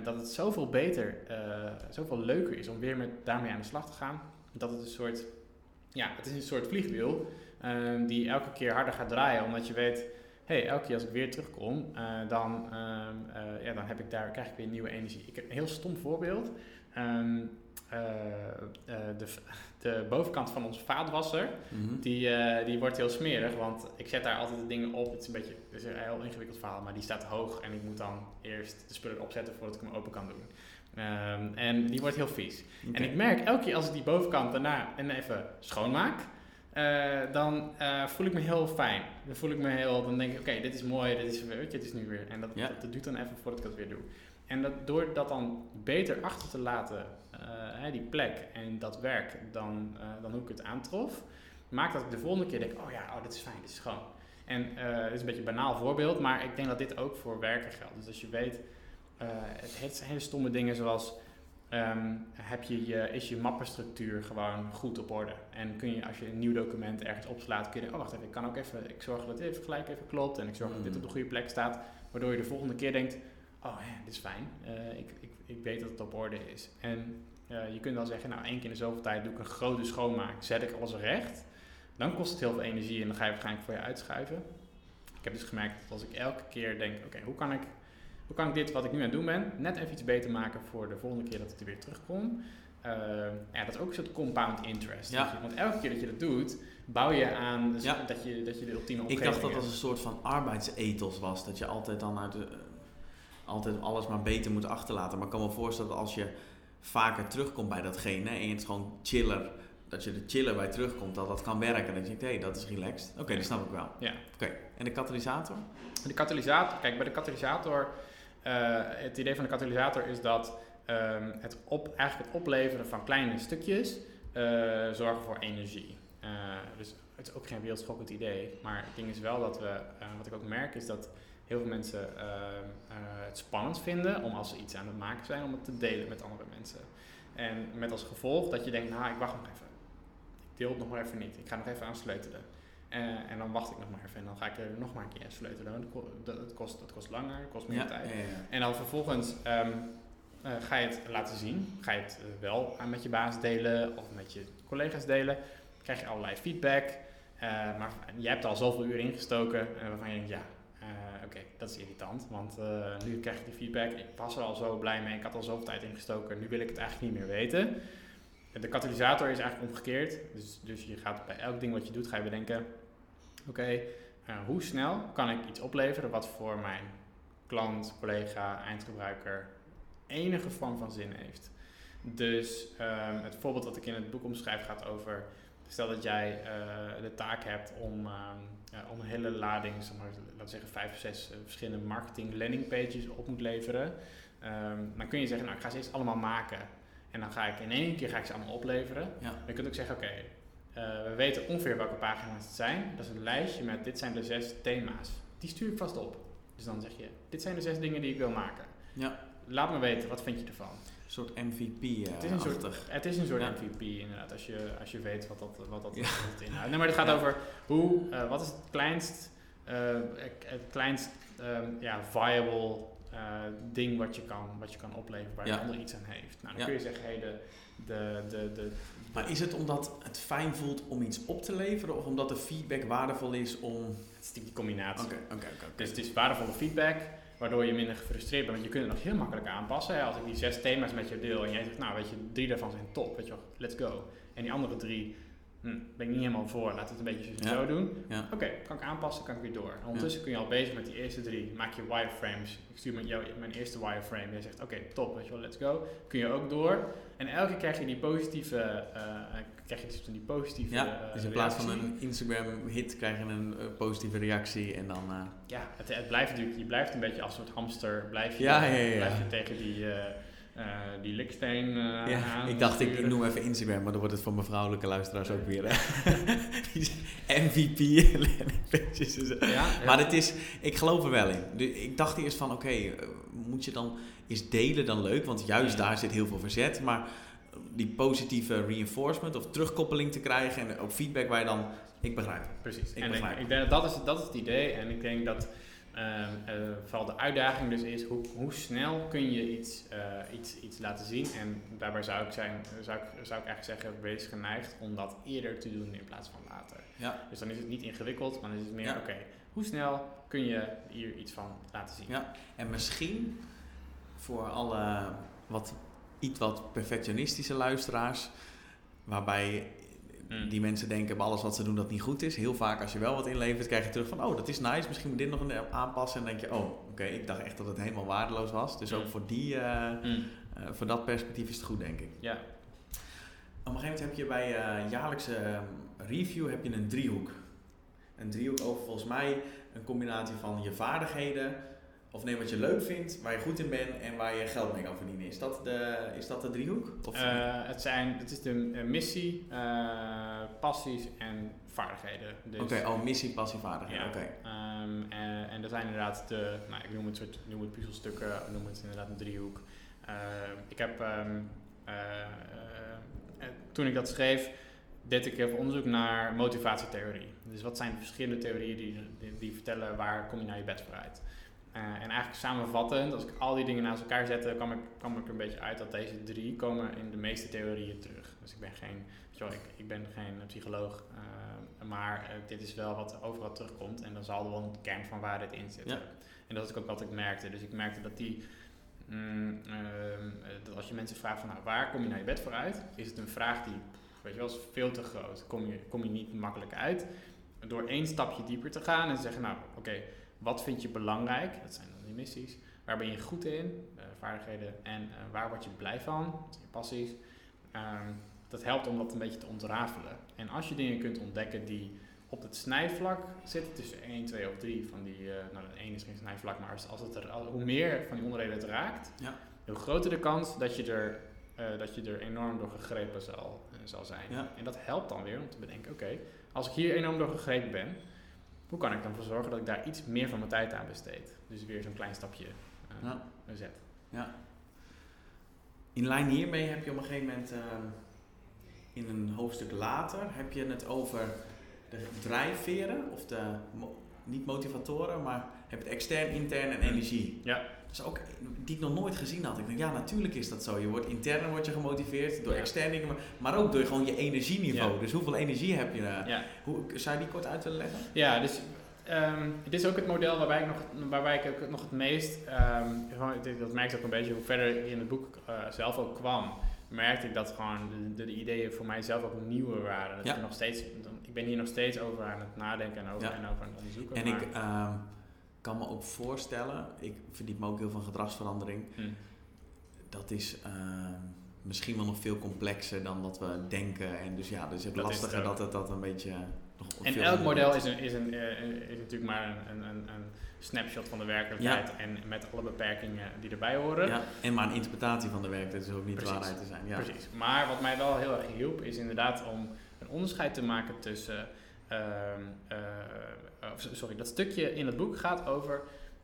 dat het zoveel beter, zoveel leuker is om weer met, daarmee aan de slag te gaan. Dat het een soort, ja, het is een soort vliegwiel uh, die elke keer harder gaat draaien, omdat je weet, hey, elke keer als ik weer terugkom, uh, dan, ehm, ja, dan heb ik daar, krijg ik weer nieuwe energie. Ik heb een heel stom voorbeeld. Um, de, de bovenkant van onze vaatwasser, mm die, die wordt heel smerig. Want ik zet daar altijd de dingen op. Het is een beetje het is een heel ingewikkeld verhaal, maar die staat hoog. En ik moet dan eerst de spullen opzetten voordat ik hem open kan doen. Um, en die wordt heel vies. En ik merk elke keer als ik die bovenkant daarna en even schoonmaak, uh, dan uh, voel ik me heel fijn. Dan voel ik me heel, dan denk ik, oké, dit is mooi, dit is, weet je, dit is nu weer. En dat, ja. dat, dat, duurt dan even voordat ik dat weer doe. En dat, door dat dan beter achter te laten uh, die plek en dat werk dan, dan hoe ik het aantrof, maakt dat ik de volgende keer denk, oh ja, oh, dit is fijn, dit is schoon. En dit is een beetje een banaal voorbeeld, maar ik denk dat dit ook voor werken geldt. Dus als je weet, het zijn hele stomme dingen zoals, um, heb je je, is je mappenstructuur gewoon goed op orde? En kun je, als je een nieuw document ergens opslaat, kun je oh wacht even, ik kan ook even, ik zorg dat dit even gelijk even klopt en ik zorg dat dit op de goede plek staat, waardoor je de volgende keer denkt, oh ja, dit is fijn, ik, ik, ik weet dat het op orde is. En uh, je kunt wel zeggen, nou één keer in de zoveel tijd doe ik een grote schoonmaak, zet ik alles recht. Dan kost het heel veel energie en dan ga je waarschijnlijk voor je uitschuiven. Ik heb dus gemerkt dat als ik elke keer denk, oké, hoe kan ik hoe kan ik dit wat ik nu aan het doen ben, net even iets beter maken voor de volgende keer dat ik er weer terugkom. Uh, ja, dat is ook een soort compound interest. Ja. Je, want elke keer dat je dat doet, bouw je aan dus ja. dat, je, dat je de ultieme omgeving Ik dacht dat als een soort van arbeidsethos was. Dat je altijd dan uit de, altijd alles maar beter moet achterlaten. Maar ik kan me voorstellen dat als je vaker terugkomt bij datgene en je het gewoon chiller, dat je er chiller bij terugkomt, dat dat kan werken. Dat je denkt, hé, hey, dat is relaxed. Oké, dat snap ik wel. Ja. Oké, en de katalysator? De katalysator, kijk, bij de katalysator, het idee van de katalysator is dat um, het op, eigenlijk het opleveren van kleine stukjes uh, zorgen voor energie. Uh, dus het is ook geen wereldschokkend idee, maar het ding is wel dat we, wat ik ook merk, is dat heel veel mensen uh, het spannend vinden om als ze iets aan het maken zijn, om het te delen met andere mensen. En met als gevolg dat je denkt, nou ik wacht nog even. Ik deel het nog maar even niet. Ik ga nog even aan sleutelen. Uh, en dan wacht ik nog maar even en dan ga ik er nog maar een keer sleutelen. Dat, dat, kost, dat kost langer, dat kost meer tijd. Ja, ja. En dan vervolgens um, ga je het laten zien. Ga je het wel aan met je baas delen of met je collega's delen. Krijg je allerlei feedback. maar jij hebt al zoveel uur ingestoken waarvan je denkt, ja, oké, dat is irritant, want nu krijg ik die feedback. Ik was er al zo blij mee, ik had al zoveel tijd ingestoken, nu wil ik het eigenlijk niet meer weten. De katalysator is eigenlijk omgekeerd, dus, dus je gaat bij elk ding wat je doet, ga je bedenken, oké, uh, hoe snel kan ik iets opleveren wat voor mijn klant, collega, eindgebruiker enige vorm van zin heeft. Dus um, het voorbeeld dat ik in het boek omschrijf gaat over Stel dat jij uh, de taak hebt om, uh, om een hele lading, zeg maar, laten we zeggen vijf of zes uh, verschillende marketing landing pages op moet leveren. Um, dan kun je zeggen, nou ik ga ze eerst allemaal maken. En dan ga ik in één keer ga ik ze allemaal opleveren. Ja. je kunt ook zeggen, oké, okay, we weten ongeveer welke pagina's het zijn. Dat is een lijstje met dit zijn de zes thema's. Die stuur ik vast op. Dus dan zeg je, dit zijn de zes dingen die ik wil maken. Ja. Laat me weten, wat vind je ervan? Een soort MVP. Uh, het, is een soort, het is een soort MVP inderdaad, als je, als je weet wat dat, wat dat, ja. inhoudt. Nee, maar het gaat over hoe, uh, wat is het kleinst, het kleinst um, ja, viable ding wat je, kan, wat je kan opleveren waar een ander iets aan heeft. Nou, dan kun je zeggen, hey, de, de, de, de, maar is het omdat het fijn voelt om iets op te leveren of omdat de feedback waardevol is om... Het is die combinatie. Oké, oké, oké. Dus het is waardevolle feedback waardoor je minder gefrustreerd bent. Want je kunt het nog heel makkelijk aanpassen. Hè? Als ik die zes thema's met je deel en jij zegt, nou weet je, drie daarvan zijn top, weet je wel, let's go. En die andere drie, hm, ben ik niet helemaal voor, laten we het een beetje Ja. zo doen. Ja. Oké, kan ik aanpassen, kan ik weer door. En ondertussen kun je al bezig met die eerste drie. Maak je wireframes. Ik stuur met jou mijn eerste wireframe. Jij zegt, oké, top, weet je wel, let's go. Kun je ook door. En elke keer krijg je die positieve, eh, krijg je dus die positieve Ja, eh, dus in plaats van een Instagram-hit krijg je een positieve reactie en dan... Ja, het, het blijft natuurlijk, je blijft een beetje als soort hamster. Blijf je, Ja, ja, ja, ja. Blijf je tegen die, eh, die liksteen eh, ja, aan ik dacht, ik, noem even Instagram, maar dan wordt het voor mijn vrouwelijke luisteraars ook weer MVP. Ja, ja. Maar het is, ik geloof er wel in. Ik dacht eerst van, oké, moet je dan, is delen dan leuk? Want juist Ja. daar zit heel veel verzet. Maar die positieve reinforcement of terugkoppeling te krijgen en ook feedback waar je dan, ik begrijp het. Precies. Ik en ik, begrijp. ik denk dat dat is, dat is het idee. En ik denk dat ehm, eh, vooral de uitdaging dus is hoe, hoe snel kun je iets, eh, iets, iets laten zien. En daarbij zou ik, zijn, zou, ik, zou ik eigenlijk zeggen, wees geneigd om dat eerder te doen in plaats van later. Ja. Dus dan is het niet ingewikkeld, maar dan is het meer, Ja. oké, hoe snel kun je hier iets van laten zien? Ja. En misschien voor alle wat, iets wat perfectionistische luisteraars, waarbij Mm. die mensen denken bij alles wat ze doen dat niet goed is. Heel vaak als je wel wat inlevert, krijg je terug van, oh dat is nice, misschien moet dit nog een- aanpassen. En dan denk je, oh oké, ik dacht echt dat het helemaal waardeloos was. Dus ook Mm. voor, die, eh, Mm. eh, voor dat perspectief is het goed, denk ik. Ja, Op een gegeven moment heb je bij eh jaarlijkse review heb je een driehoek. Een driehoek over volgens mij een combinatie van je vaardigheden, of nee, wat je leuk vindt, waar je goed in bent en waar je geld mee kan verdienen. Is dat de, is dat de driehoek? Of, Eh, het, zijn, het is de missie, eh, passies en vaardigheden. Dus, Oké, oh, missie, passie, vaardigheden. Ja. Oké. Ehm, en, en er zijn inderdaad de, nou, ik noem het, soort, noem het puzzelstukken, noem het inderdaad een driehoek. Ehm, ik heb, ehm, eh, toen ik dat schreef, deed ik heel veel onderzoek naar motivatietheorie. Dus wat zijn de verschillende theorieën die, die, die vertellen waar kom je naar je bed vooruit. Eh, en eigenlijk samenvattend, als ik al die dingen naast elkaar zette, kwam ik, kwam ik er een beetje uit dat deze drie komen in de meeste theorieën terug. Dus ik ben geen, wel, ik, ik ben geen psycholoog, eh, maar eh, dit is wel wat overal terugkomt en dan zal er wel een kern van waarheid in zitten. Ja. En dat is ook wat ik merkte. Dus ik merkte dat die, mm, ehm, eh, dat als je mensen vraagt van nou, waar kom je naar je bed vooruit, is het een vraag die, weet je wel, is veel te groot. Kom je, kom je niet makkelijk uit. Door één stapje dieper te gaan en te zeggen, nou oké, wat vind je belangrijk? Dat zijn dan die missies. Waar ben je goed in? eh, vaardigheden. En eh, waar word je blij van? Dat zijn je passies. Ehm, dat helpt om dat een beetje te ontrafelen. En als je dingen kunt ontdekken die op het snijvlak zitten, tussen 1, 2 of 3 van die, eh nou 1 is geen snijvlak, maar als, het er, hoe meer van die onderdelen het raakt, Ja. hoe groter de kans dat je er, dat je er enorm door gegrepen zal, zal zijn. Ja. En dat helpt dan weer om te bedenken, oké, als ik hier enorm door gegrepen ben, hoe kan ik dan voor zorgen dat ik daar iets meer van mijn tijd aan besteed? Dus weer zo'n klein stapje eh, Ja. zet. Ja. In lijn hiermee heb je op een gegeven moment ehm, in een hoofdstuk later heb je het over de drijfveren of de mo- niet motivatoren, maar heb je het extern, intern en energie. Ja. Is ook die ik nog nooit gezien had. Ik denk, ja, natuurlijk is dat zo. Je wordt intern word je gemotiveerd door externe dingen, maar, ook door gewoon je energieniveau. Ja. Dus hoeveel energie heb je? Ja. hoe, zou je die kort uit willen leggen? Ja, dus ehm, dit is ook het model waarbij ik, nog, waarbij ik ook nog het meest, ehm, dat merkte ik ook een beetje hoe verder ik in het boek eh, zelf ook kwam, merkte ik dat gewoon de, de ideeën voor mijzelf ook nieuwe waren. Dat Ja. ik, nog steeds, ik ben hier nog steeds over aan het nadenken en over, en over aan het onderzoeken. En ik ehm, kan me ook voorstellen, ik verdiep me ook heel van gedragsverandering. Hm. dat is ehm, misschien wel nog veel complexer dan wat we denken. En dus ja, dus het Dat is het lastiger ook. dat het dat een beetje nog En elk model is, een, is, een, eh, is natuurlijk maar een, een, een, een snapshot van de werkelijkheid en met alle beperkingen die erbij horen. Ja, en maar een interpretatie van de werkelijkheid is ook niet de Precies. waarheid te zijn. Ja. Precies. Maar wat mij wel heel erg hielp, is inderdaad om een onderscheid te maken tussen. Sorry, dat stukje in het boek gaat over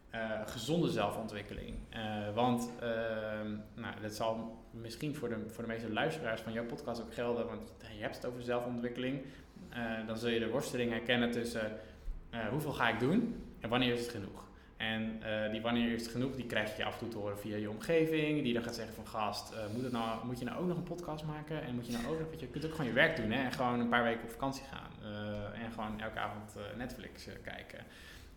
eh, gezonde zelfontwikkeling. Eh, want ehm, nou, dat zal misschien voor de, voor de meeste luisteraars van jouw podcast ook gelden, want je hebt het over zelfontwikkeling. Eh, dan zul je de worsteling herkennen tussen eh, hoeveel ga ik doen en wanneer is het genoeg. En eh, die wanneer is het genoeg, die krijg je af en toe te horen via je omgeving. Die dan gaat zeggen van gast, eh, moet, het nou, moet je nou ook nog een podcast maken? En moet je nou ook nog, je kunt ook gewoon je werk doen hè? en gewoon een paar weken op vakantie gaan. Eh, en gewoon elke avond eh, Netflix eh, kijken.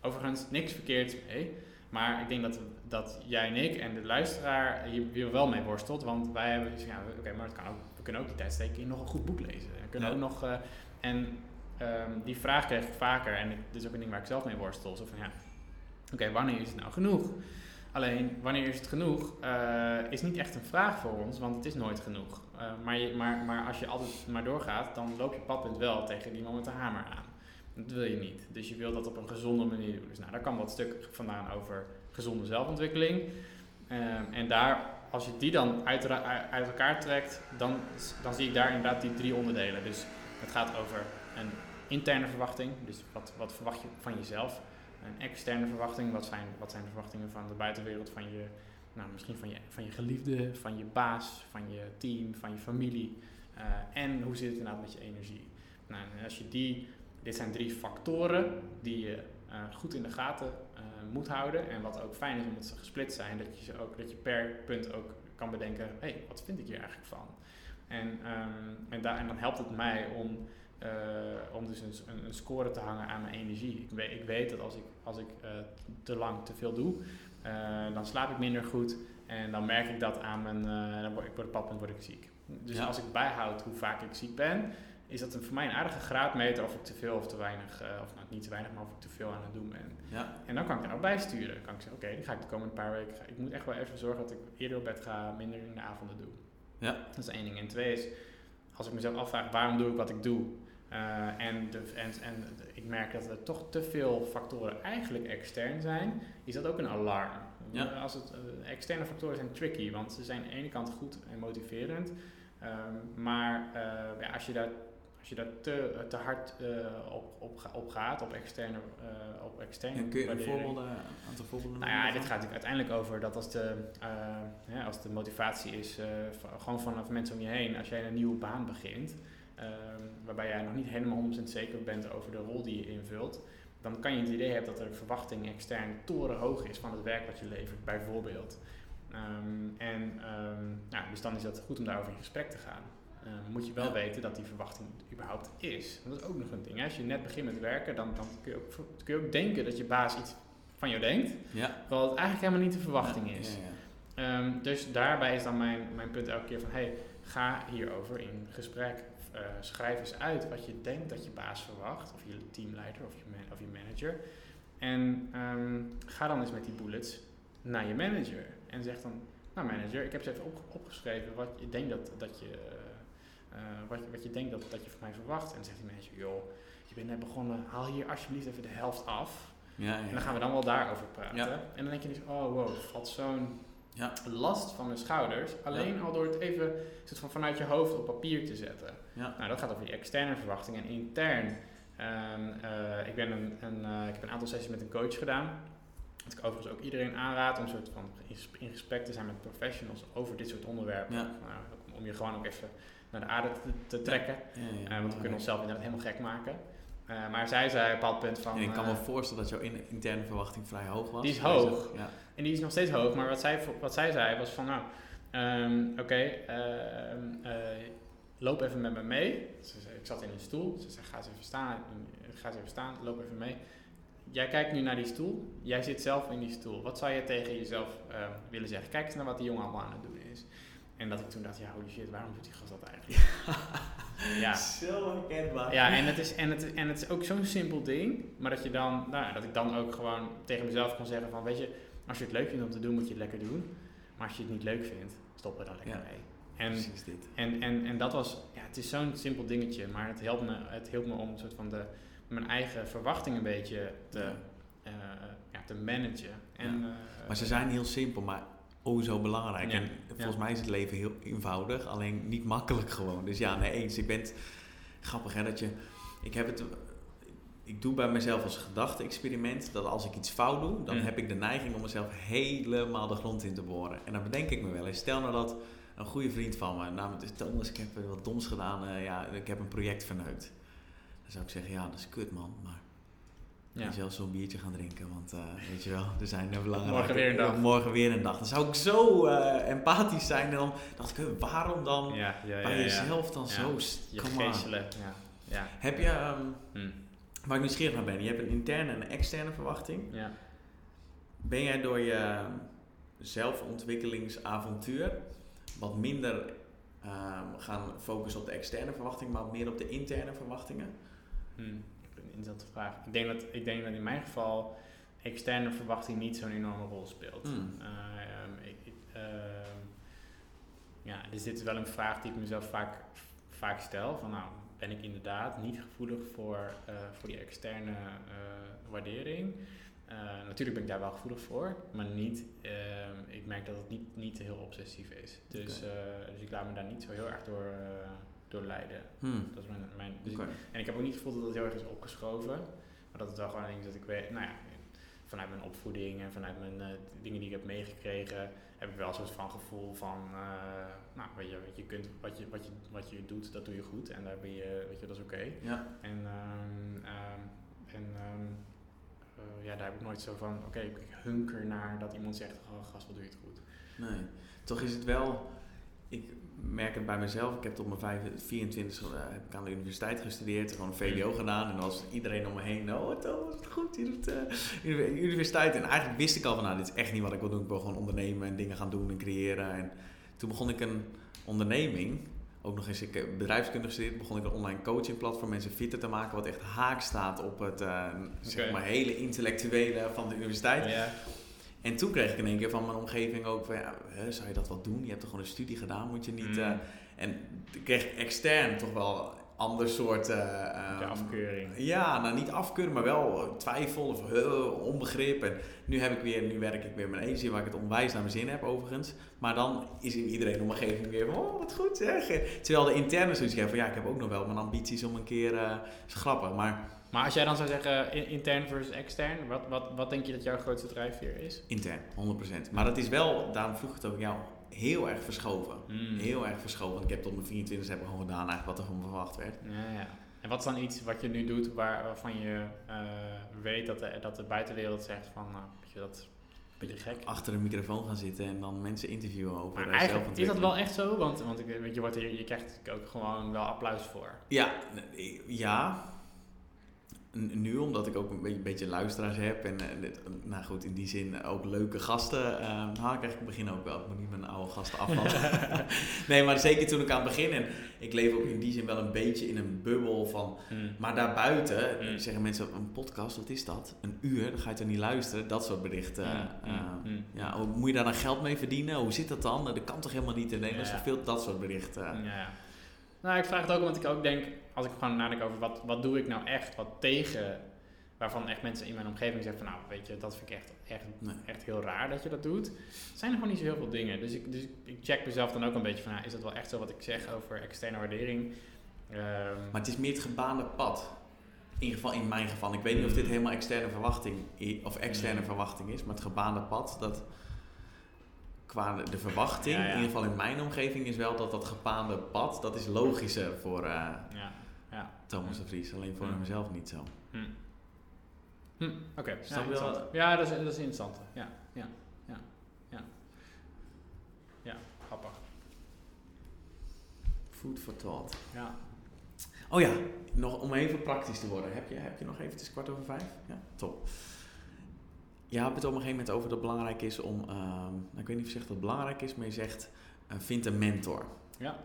Overigens, niks verkeerds mee. Maar ik denk dat, dat jij en ik en de luisteraar hier, hier wel mee worstelt. Want wij hebben dus, ja, oké, maar het kan ook, we kunnen ook die tijd steken in nog een goed boek lezen. We kunnen Ja. ook nog, En ehm, die vraag kreeg ik vaker. En dit is ook een ding waar ik zelf mee worstel. Zo van ja, oké, wanneer is het nou genoeg? Alleen, wanneer is het genoeg, uh, is niet echt een vraag voor ons, want het is nooit genoeg. Uh, maar, maar, maar als je altijd maar doorgaat, dan loop je padpunt wel tegen die moment de hamer aan. Dat wil je niet. Dus je wil dat op een gezonde manier doen. Dus nou, daar kan wat stuk vandaan over gezonde zelfontwikkeling. Uh, en daar, als je die dan uit, uit elkaar trekt, dan, dan zie ik daar inderdaad die drie onderdelen. Dus het gaat over een interne verwachting. Dus wat, wat verwacht je van jezelf? een externe verwachting. Wat zijn, wat zijn de verwachtingen van de buitenwereld, van je, nou, misschien van je, van je geliefde, van je baas, van je team, van je familie. Uh, en hoe zit het inderdaad met je energie? Nou, als je die, dit zijn drie factoren die je uh, goed in de gaten uh, moet houden. En wat ook fijn is omdat ze gesplitst zijn, dat je, ook, dat je per punt ook kan bedenken, hé, hey, wat vind ik hier eigenlijk van? En, um, en, en dan helpt het mij om om dus een, een, score te hangen aan mijn energie. Ik weet, ik weet dat als ik, als ik te lang te veel doe, dan slaap ik minder goed. En dan merk ik dat aan mijn, dan word ik op een bepaald word ik ziek. Dus ja. als ik bijhoud hoe vaak ik ziek ben, is dat een, voor mij een aardige graadmeter of ik te veel of te weinig, of nou niet te weinig, maar of ik te veel aan het doen ben. Ja. En dan kan ik er ook bijsturen. Dan kan ik zeggen, oké, okay, die ga ik de komende paar weken, ik moet echt wel even zorgen dat ik eerder op bed ga, minder in de avonden doe. Ja. Dat is één ding. En twee is, als ik mezelf afvraag, waarom doe ik wat ik doe? Uh, en, de, en, en ik merk dat er toch te veel factoren eigenlijk extern zijn, is dat ook een alarm. Ja. Als het, uh, externe factoren zijn tricky, want ze zijn aan de ene kant goed en motiverend, um, maar uh, ja, als je daar, als je daar te, te hard op, op, op gaat, op externe, op externe kun je een voorbeelden, aantal voorbeelden Nou ja, dit gaat natuurlijk uiteindelijk over dat als de, ja, als de motivatie is, gewoon vanaf mensen om je heen, als jij een nieuwe baan begint, waarbij jij nog niet helemaal 100% zeker bent over de rol die je invult, dan kan je het idee hebben dat er verwachting extern torenhoog is van het werk wat je levert, bijvoorbeeld. Um, en um, nou, dus dan is het goed om daarover in gesprek te gaan. Moet je wel ja. weten dat die verwachting überhaupt is. Dat is ook nog een ding. Hè? Als je net begint met werken, dan, dan kun, je ook, kun je ook denken dat je baas iets van jou denkt, ja. terwijl het eigenlijk helemaal niet de verwachting is. Ja, dus daarbij is dan mijn, mijn punt elke keer van, hey, ga hierover in gesprek. Uh, schrijf eens uit wat je denkt dat je baas verwacht, of je teamleider of je, man, of je manager. En um, ga dan eens met die bullets naar je manager. En zeg dan, nou manager, ik heb ze even op, opgeschreven wat je denkt dat, dat je, uh, wat, wat je denkt dat, dat je van mij verwacht. En dan zegt die manager, joh, je bent net begonnen, haal hier alsjeblieft even de helft af. Ja, ja. En dan gaan we dan wel daarover praten. Ja. En dan denk je dus, oh wow, valt zo'n ja. last van mijn schouders. Alleen Ja. al door het even soort van vanuit je hoofd op papier te zetten. Ja. Nou, dat gaat over die externe verwachting en intern. eh, ik, ben een, een, eh, ik heb een aantal sessies met een coach gedaan. Wat ik overigens ook iedereen aanraad om soort van in ges- in gesprek te zijn met professionals over dit soort onderwerpen. Nou, om je gewoon ook even naar de aarde te, te trekken. Eh, want we kunnen onszelf inderdaad helemaal gek maken. Eh, maar zij zei op een bepaald punt van... En ik kan eh, me voorstellen dat jouw in- interne verwachting vrij hoog was. Die is hoog. Ja. En die is nog steeds hoog, maar wat zij, wat zij zei was van, nou, ehm, oké, ehm, eh, loop even met me mee. Ze zei, ik zat in een stoel, ze zei, ga eens even staan, ga eens even staan, loop even mee. Jij kijkt nu naar die stoel, jij zit zelf in die stoel. Wat zou je tegen jezelf ehm, willen zeggen? Kijk eens naar wat die jongen allemaal aan het doen is. En dat ik toen dacht, ja, holy shit, waarom doet die gast dat eigenlijk? ja. Zo herkenbaar. Ja, en het is, en het, en het is ook zo'n simpel ding, maar dat je dan, nou, dat ik dan ook gewoon tegen mezelf kan zeggen van, weet je, als je het leuk vindt om te doen, moet je het lekker doen. Maar als je het niet leuk vindt, stop er dan lekker Ja. mee. En, Precies dit. en, en, en dat was, ja, het is zo'n simpel dingetje, maar het helpt me, het hielp me om een soort van de, mijn eigen verwachting een beetje te, Ja. eh, ja, te managen. En, eh, Maar ze zijn heel simpel, maar oh zo belangrijk. Ja. En volgens mij is het leven heel eenvoudig, alleen niet makkelijk gewoon. Dus ja, nee eens. Ik ben het grappig hè, dat je... Ik heb het... Ik doe bij mezelf als gedachte-experiment dat als ik iets fout doe, dan Mm. heb ik de neiging om mezelf helemaal de grond in te boren. En dan bedenk ik me wel eens. Stel nou dat een goede vriend van me, namelijk is Thomas, ik heb wat doms gedaan, eh, ja, ik heb een project verneukt. Dan zou ik zeggen, ja, dat is kut man, maar ja. je zelf zo'n biertje gaan drinken, want eh, weet je wel, er zijn er belangrijke... Morgen weer een dag. Morgen weer een dag. Dan zou ik zo eh, empathisch zijn en dan dacht ik, waarom dan ja, ja, bij jezelf dan zo... Je geestelen, ja. ja. Heb je, ehm, Hm. waar ik nieuwsgierig naar ben, je hebt een interne en een externe verwachting. ja. Ben jij door je zelfontwikkelingsavontuur wat minder ehm, gaan focussen op de externe verwachtingen, maar meer op de interne verwachtingen? Vraag. Ik denk, dat, ik denk dat in mijn geval externe verwachting niet zo'n enorme rol speelt. Hmm. Ehm, ik, ik, ehm, ja, dus dit is wel een vraag die ik mezelf vaak, vaak stel. Van nou, ben ik inderdaad niet gevoelig voor, eh, voor die externe eh, waardering? Eh, natuurlijk ben ik daar wel gevoelig voor, maar niet, ehm, ik merk dat het niet, niet heel obsessief is. Dus, eh, dus ik laat me daar niet zo heel erg door, eh, door leiden. Hmm. Dat is mijn, mijn, dus ik- en ik heb ook niet het gevoel dat het heel erg is opgeschoven. Maar dat het wel gewoon iets dat ik weet, nou ja, vanuit mijn opvoeding en vanuit mijn eh, dingen die ik heb meegekregen, heb ik wel een soort van gevoel van, eh, nou weet je, wat je kunt, wat je, wat je, wat je doet, dat doe je goed en daar ben je, weet je, dat is oké. Ja. En, ehm, ehm, en ehm, eh, ja, daar heb ik nooit zo van, oké, ik hunker naar dat iemand zegt, oh gast, wat doe je het goed. Nee. Toch is het wel. Ik merk het bij mezelf. Ik heb tot mijn 25, 24 eh, heb ik aan de universiteit gestudeerd, gewoon een VWO gedaan. En dan was iedereen om me heen. Oh, Thomas, wat goed. Je doet uni- universiteit. En eigenlijk wist ik al van, nou, dit is echt niet wat ik wil doen. Ik wil gewoon ondernemen en dingen gaan doen en creëren. En toen begon ik een onderneming. Ook nog eens, ik bedrijfskunde gestudeerd. Begon ik een online coaching platform mensen fitter te maken. Wat echt haak staat op het eh, zeg maar hele intellectuele van de universiteit. En toen kreeg ik in één keer van mijn omgeving ook van, ja, hè, zou je dat wel doen? Je hebt toch gewoon een studie gedaan, moet je niet... Mm. eh, en toen kreeg ik extern toch wel ander soort... eh, ehm, de afkeuring. Ja, nou niet afkeuren, maar wel eh, twijfel of onbegrip. En nu, heb ik weer, nu werk ik weer met een agency waar ik het onwijs naar mijn zin heb overigens. Maar dan is in iedereen in de omgeving weer van, oh wat goed zeg. Terwijl de interne zoiets van, ja ik heb ook nog wel mijn ambities om een keer... is grappig, maar Maar als jij dan zou zeggen in- intern versus extern, wat, wat, wat denk je dat jouw grootste drijfveer is? intern, 100%. Maar dat is wel, daarom vroeg ik het ook jou, heel erg verschoven. Hmm. Heel erg verschoven. Want ik heb tot mijn 24 heb gewoon gedaan eigenlijk wat er van me verwacht werd. Ja, ja. En wat is dan iets wat je nu doet waar, waarvan je eh, weet dat de, dat de buitenwereld zegt van, nou, weet je, dat beetje gek. Achter een microfoon gaan zitten en dan mensen interviewen over Maar eigenlijk is dat wel echt zo, want, want je, wordt je krijgt ook gewoon wel applaus voor. Ja, ja. Nu, omdat ik ook een beetje, luisteraars heb en, eh, dit- nou goed, in die zin ook leuke gasten. eh nou, krijg ik het begin ook wel. Ik moet niet mijn oude gasten afvallen. nee, maar zeker toen ik aan het begin en ik leef ook in die zin wel een beetje in een bubbel van Hmm. Maar daarbuiten Mm. zeggen mensen, een podcast, wat is dat? Een uur, dan ga je toch niet luisteren? Dat soort berichten. Hmm, eh, hmm, hmm. ja, hoe- moet je daar dan geld mee verdienen? Hoe zit dat dan? Dat kan toch helemaal niet in Nederland? Ja. Veel dat soort berichten. Ja. Nou, ik vraag het ook omdat ik ook denk, als ik gewoon nadenk over wat, wat doe ik nou echt, wat tegen, waarvan echt mensen in mijn omgeving zeggen van nou, weet je, dat vind ik echt, echt, Nee. echt heel raar dat je dat doet. zijn er gewoon niet zo heel veel dingen. Dus ik, dus ik check mezelf dan ook een beetje van, nou, is dat wel echt zo wat ik zeg over externe waardering? Ehm, Maar het is meer het gebaande pad. In, ieder geval, in mijn geval. Ik weet niet of dit helemaal externe verwachting of externe Mm. verwachting is, maar het gebaande pad, dat qua de, verwachting, Ja, ja. in ieder geval in mijn omgeving, is wel dat dat gebaande pad, dat is logischer voor eh, ja. Thomas de Vries. Alleen voor hemzelf niet zo. Hm. Hm, Oké, Snap ja, dat is, dat is interessant. Ja, ja, ja, ja. Ja, grappig. Food for thought. Ja. Oh ja, nog om even praktisch te worden. Heb je, heb je nog even, het is kwart over vijf? Ja, top. Je hebt het op een gegeven moment over dat het belangrijk is om, ehm, nou, ik weet niet of je zegt dat het belangrijk is, maar je zegt, eh, vind een mentor. Ja.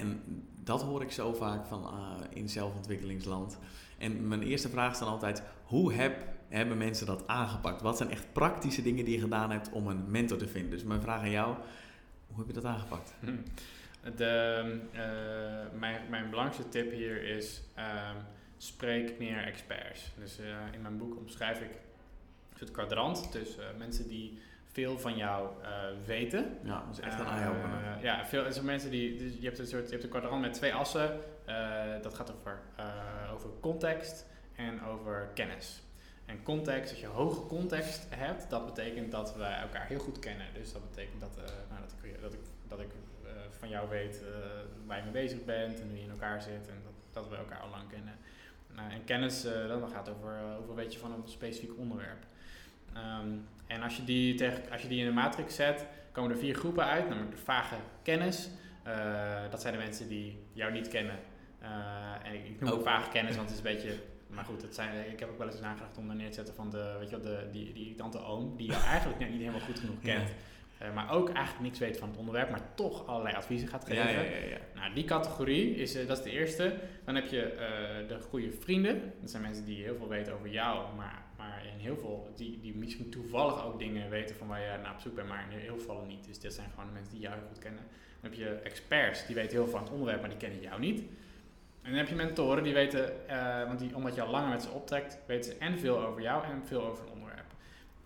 En dat hoor ik zo vaak van eh, in zelfontwikkelingsland. En mijn eerste vraag is dan altijd, hoe heb, hebben mensen dat aangepakt? Wat zijn echt praktische dingen die je gedaan hebt om een mentor te vinden? Dus mijn vraag aan jou, hoe heb je dat aangepakt? De, eh, mijn, mijn belangrijkste tip hier is ehm, spreek meer experts. Dus eh, in mijn boek omschrijf ik soort kwadrant. Dus eh, mensen die veel van jou eh, weten. Ja, dat is echt een Eh, eye-opener. ja, veel dus mensen die. Dus je hebt een soort je hebt een kwadrant met twee assen. Eh, dat gaat over, eh, over context en over kennis. En context, als je hoge context hebt, dat betekent dat we elkaar heel goed kennen. Dus dat betekent dat, nou, dat ik, dat ik, dat ik van jou weet waar je mee bezig bent en hoe je in elkaar zit en dat, dat we elkaar al lang kennen. Nou, en kennis, dan gaat het over hoeveel weet je van een specifiek onderwerp. Ehm, en als je, die tegen, als je die in de matrix zet, komen er vier groepen uit, namelijk de vage kennis. Eh, dat zijn de mensen die jou niet kennen. Eh, en ik, ik noem Oh. het vage kennis, want het is een beetje... Maar goed, het zijn, ik heb ook wel eens nagedacht om er neer te zetten van de, weet je wel, de, die, die tante oom, die jou eigenlijk niet helemaal goed genoeg kent. eh, maar ook eigenlijk niks weet van het onderwerp, maar toch allerlei adviezen gaat geven. Ja, ja. Nou, die categorie, is, dat is de eerste. Dan heb je de goede vrienden. Dat zijn mensen die heel veel weten over jou, maar, maar in heel veel, die, die misschien toevallig ook dingen weten van waar je naar op zoek bent, maar in heel veel niet. Dus dit zijn gewoon de mensen die jou goed kennen. Dan heb je experts, die weten heel veel van het onderwerp, maar die kennen jou niet. En dan heb je mentoren, die weten, eh, want die, omdat je al langer met ze optrekt, weten ze en veel over jou en veel over een onderwerp.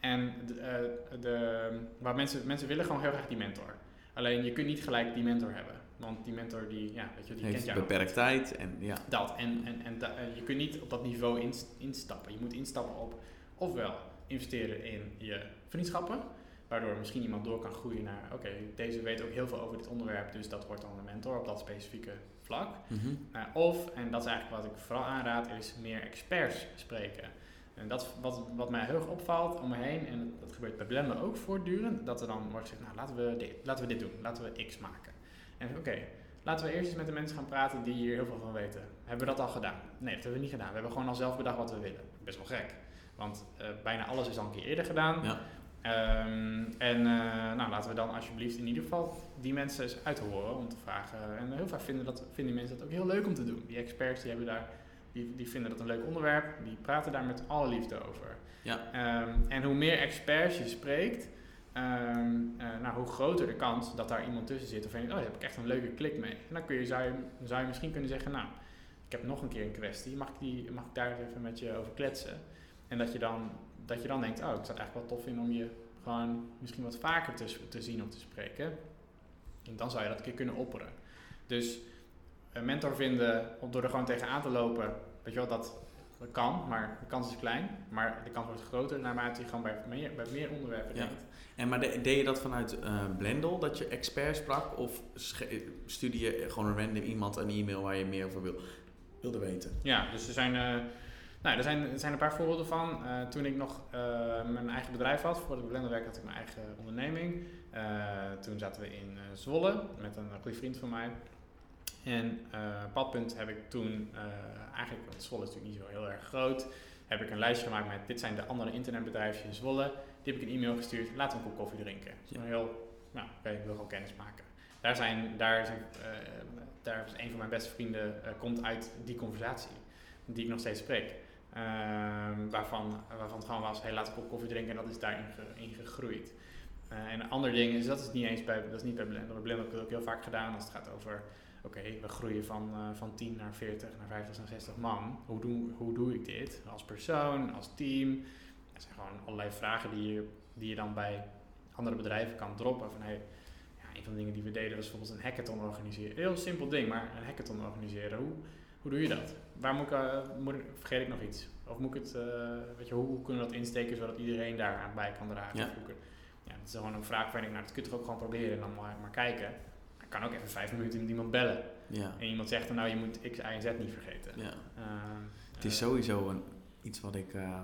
En de, eh, de, waar mensen, mensen willen gewoon heel graag die mentor. Alleen je kunt niet gelijk die mentor hebben. Want die mentor die, ja, weet je, die kent Heeft jou beperkt tijd en ja. dat. En, en, en da- eh, je kunt niet op dat niveau ins- instappen. Je moet instappen op ofwel investeren in je vriendschappen. Waardoor misschien iemand door kan groeien naar, oké, deze weet ook heel veel over dit onderwerp, dus dat wordt dan een mentor op dat specifieke vlak. Mhm. Uh, of, en dat is eigenlijk wat ik vooral aanraad, is meer experts spreken. En dat is wat, wat mij heel erg opvalt om me heen, en dat gebeurt bij Blenden ook voortdurend, dat er dan wordt gezegd, nou laten we dit, laten we dit doen, laten we X maken. En oké, laten we eerst eens met de mensen gaan praten die hier heel veel van weten. Hebben we dat al gedaan? Nee, dat hebben we niet gedaan. We hebben gewoon al zelf bedacht wat we willen. Best wel gek. Want eh, bijna alles is al een keer eerder gedaan. Ja. Ehm, en eh, nou, laten we dan alsjeblieft in ieder geval die mensen eens uithoren om te vragen. En heel vaak vinden, dat, vinden mensen dat ook heel leuk om te doen. Die experts die hebben daar, die, die vinden dat een leuk onderwerp. Die praten daar met alle liefde over. Ja. Ehm, en hoe meer experts je spreekt, eh, nou, hoe groter de kans dat daar iemand tussen zit. Of je denkt, oh, daar heb ik echt een leuke klik mee. Dan kun je, zou, je, zou misschien kunnen zeggen, nou, ik heb nog een keer een kwestie. Mag ik, die, mag ik daar even met je over kletsen? En dat je dan, dat je dan denkt, oh, ik zou het eigenlijk wel tof vinden om je gewoon misschien wat vaker te, te zien of te spreken. En dan zou je dat een keer kunnen opperen. Dus een mentor vinden om door er gewoon tegenaan te lopen, weet je wel, dat, dat kan, maar de kans is klein. Maar de kans wordt groter naarmate je gewoon bij meer, bij meer onderwerpen Ja. denkt. En maar de- deed je dat vanuit Blendel, dat je expert sprak? Of stuurde je gewoon een random iemand een e-mail waar je meer over wil, wilde weten? Ja, dus er zijn, eh, nou, er zijn, er zijn een paar voorbeelden van. Eh, toen ik nog mijn eigen bedrijf had, voordat ik bij Blender werkte, had ik mijn eigen onderneming. Toen zaten we in Zwolle met een goede vriend van mij. En eh Padpunt heb ik toen, eh, eigenlijk, want Zwolle is natuurlijk niet zo heel erg groot, heb ik een lijstje gemaakt met dit zijn de andere internetbedrijven in Zwolle. Die heb ik een e-mail gestuurd, laten we een kop koffie drinken. Dus Ja. een heel, nou, oké, ik wil gewoon kennis maken. Daar zijn, daar zijn, eh, daar is een van mijn beste vrienden, komt uit die conversatie, die ik nog steeds spreek. Ehm, waarvan, waarvan het gewoon was, hey, laat een kop koffie drinken en dat is daarin in gegroeid. En een ander ding is, dat is niet eens bij, dat is niet bij Blender heb ik ook heel vaak gedaan als het gaat over, oké, we groeien van, eh, van 10 naar 40, naar 50, naar 60 man. Hoe doe, hoe doe ik dit? Als persoon, als team? Er zijn gewoon allerlei vragen die je, die je dan bij andere bedrijven kan droppen. Van, hey, ja, een van de dingen die we deden was bijvoorbeeld een hackathon organiseren. Heel simpel ding, maar een hackathon organiseren. Hoe, hoe doe je dat? Waar moet ik, eh, moet ik, vergeet ik nog iets? Of moet ik het, eh, weet je, hoe, hoe kunnen we dat insteken zodat iedereen daar aan bij kan dragen? Ja. Ja, dat is gewoon een vraag waar ik, nou, dat kun je toch ook gewoon proberen en dan maar, maar kijken. Ik kan ook even vijf minuten met iemand bellen. Ja. En iemand zegt dan, nou, je moet X, Y en Z niet vergeten. ja. Ehm, Het is eh, sowieso een, iets wat ik ehm,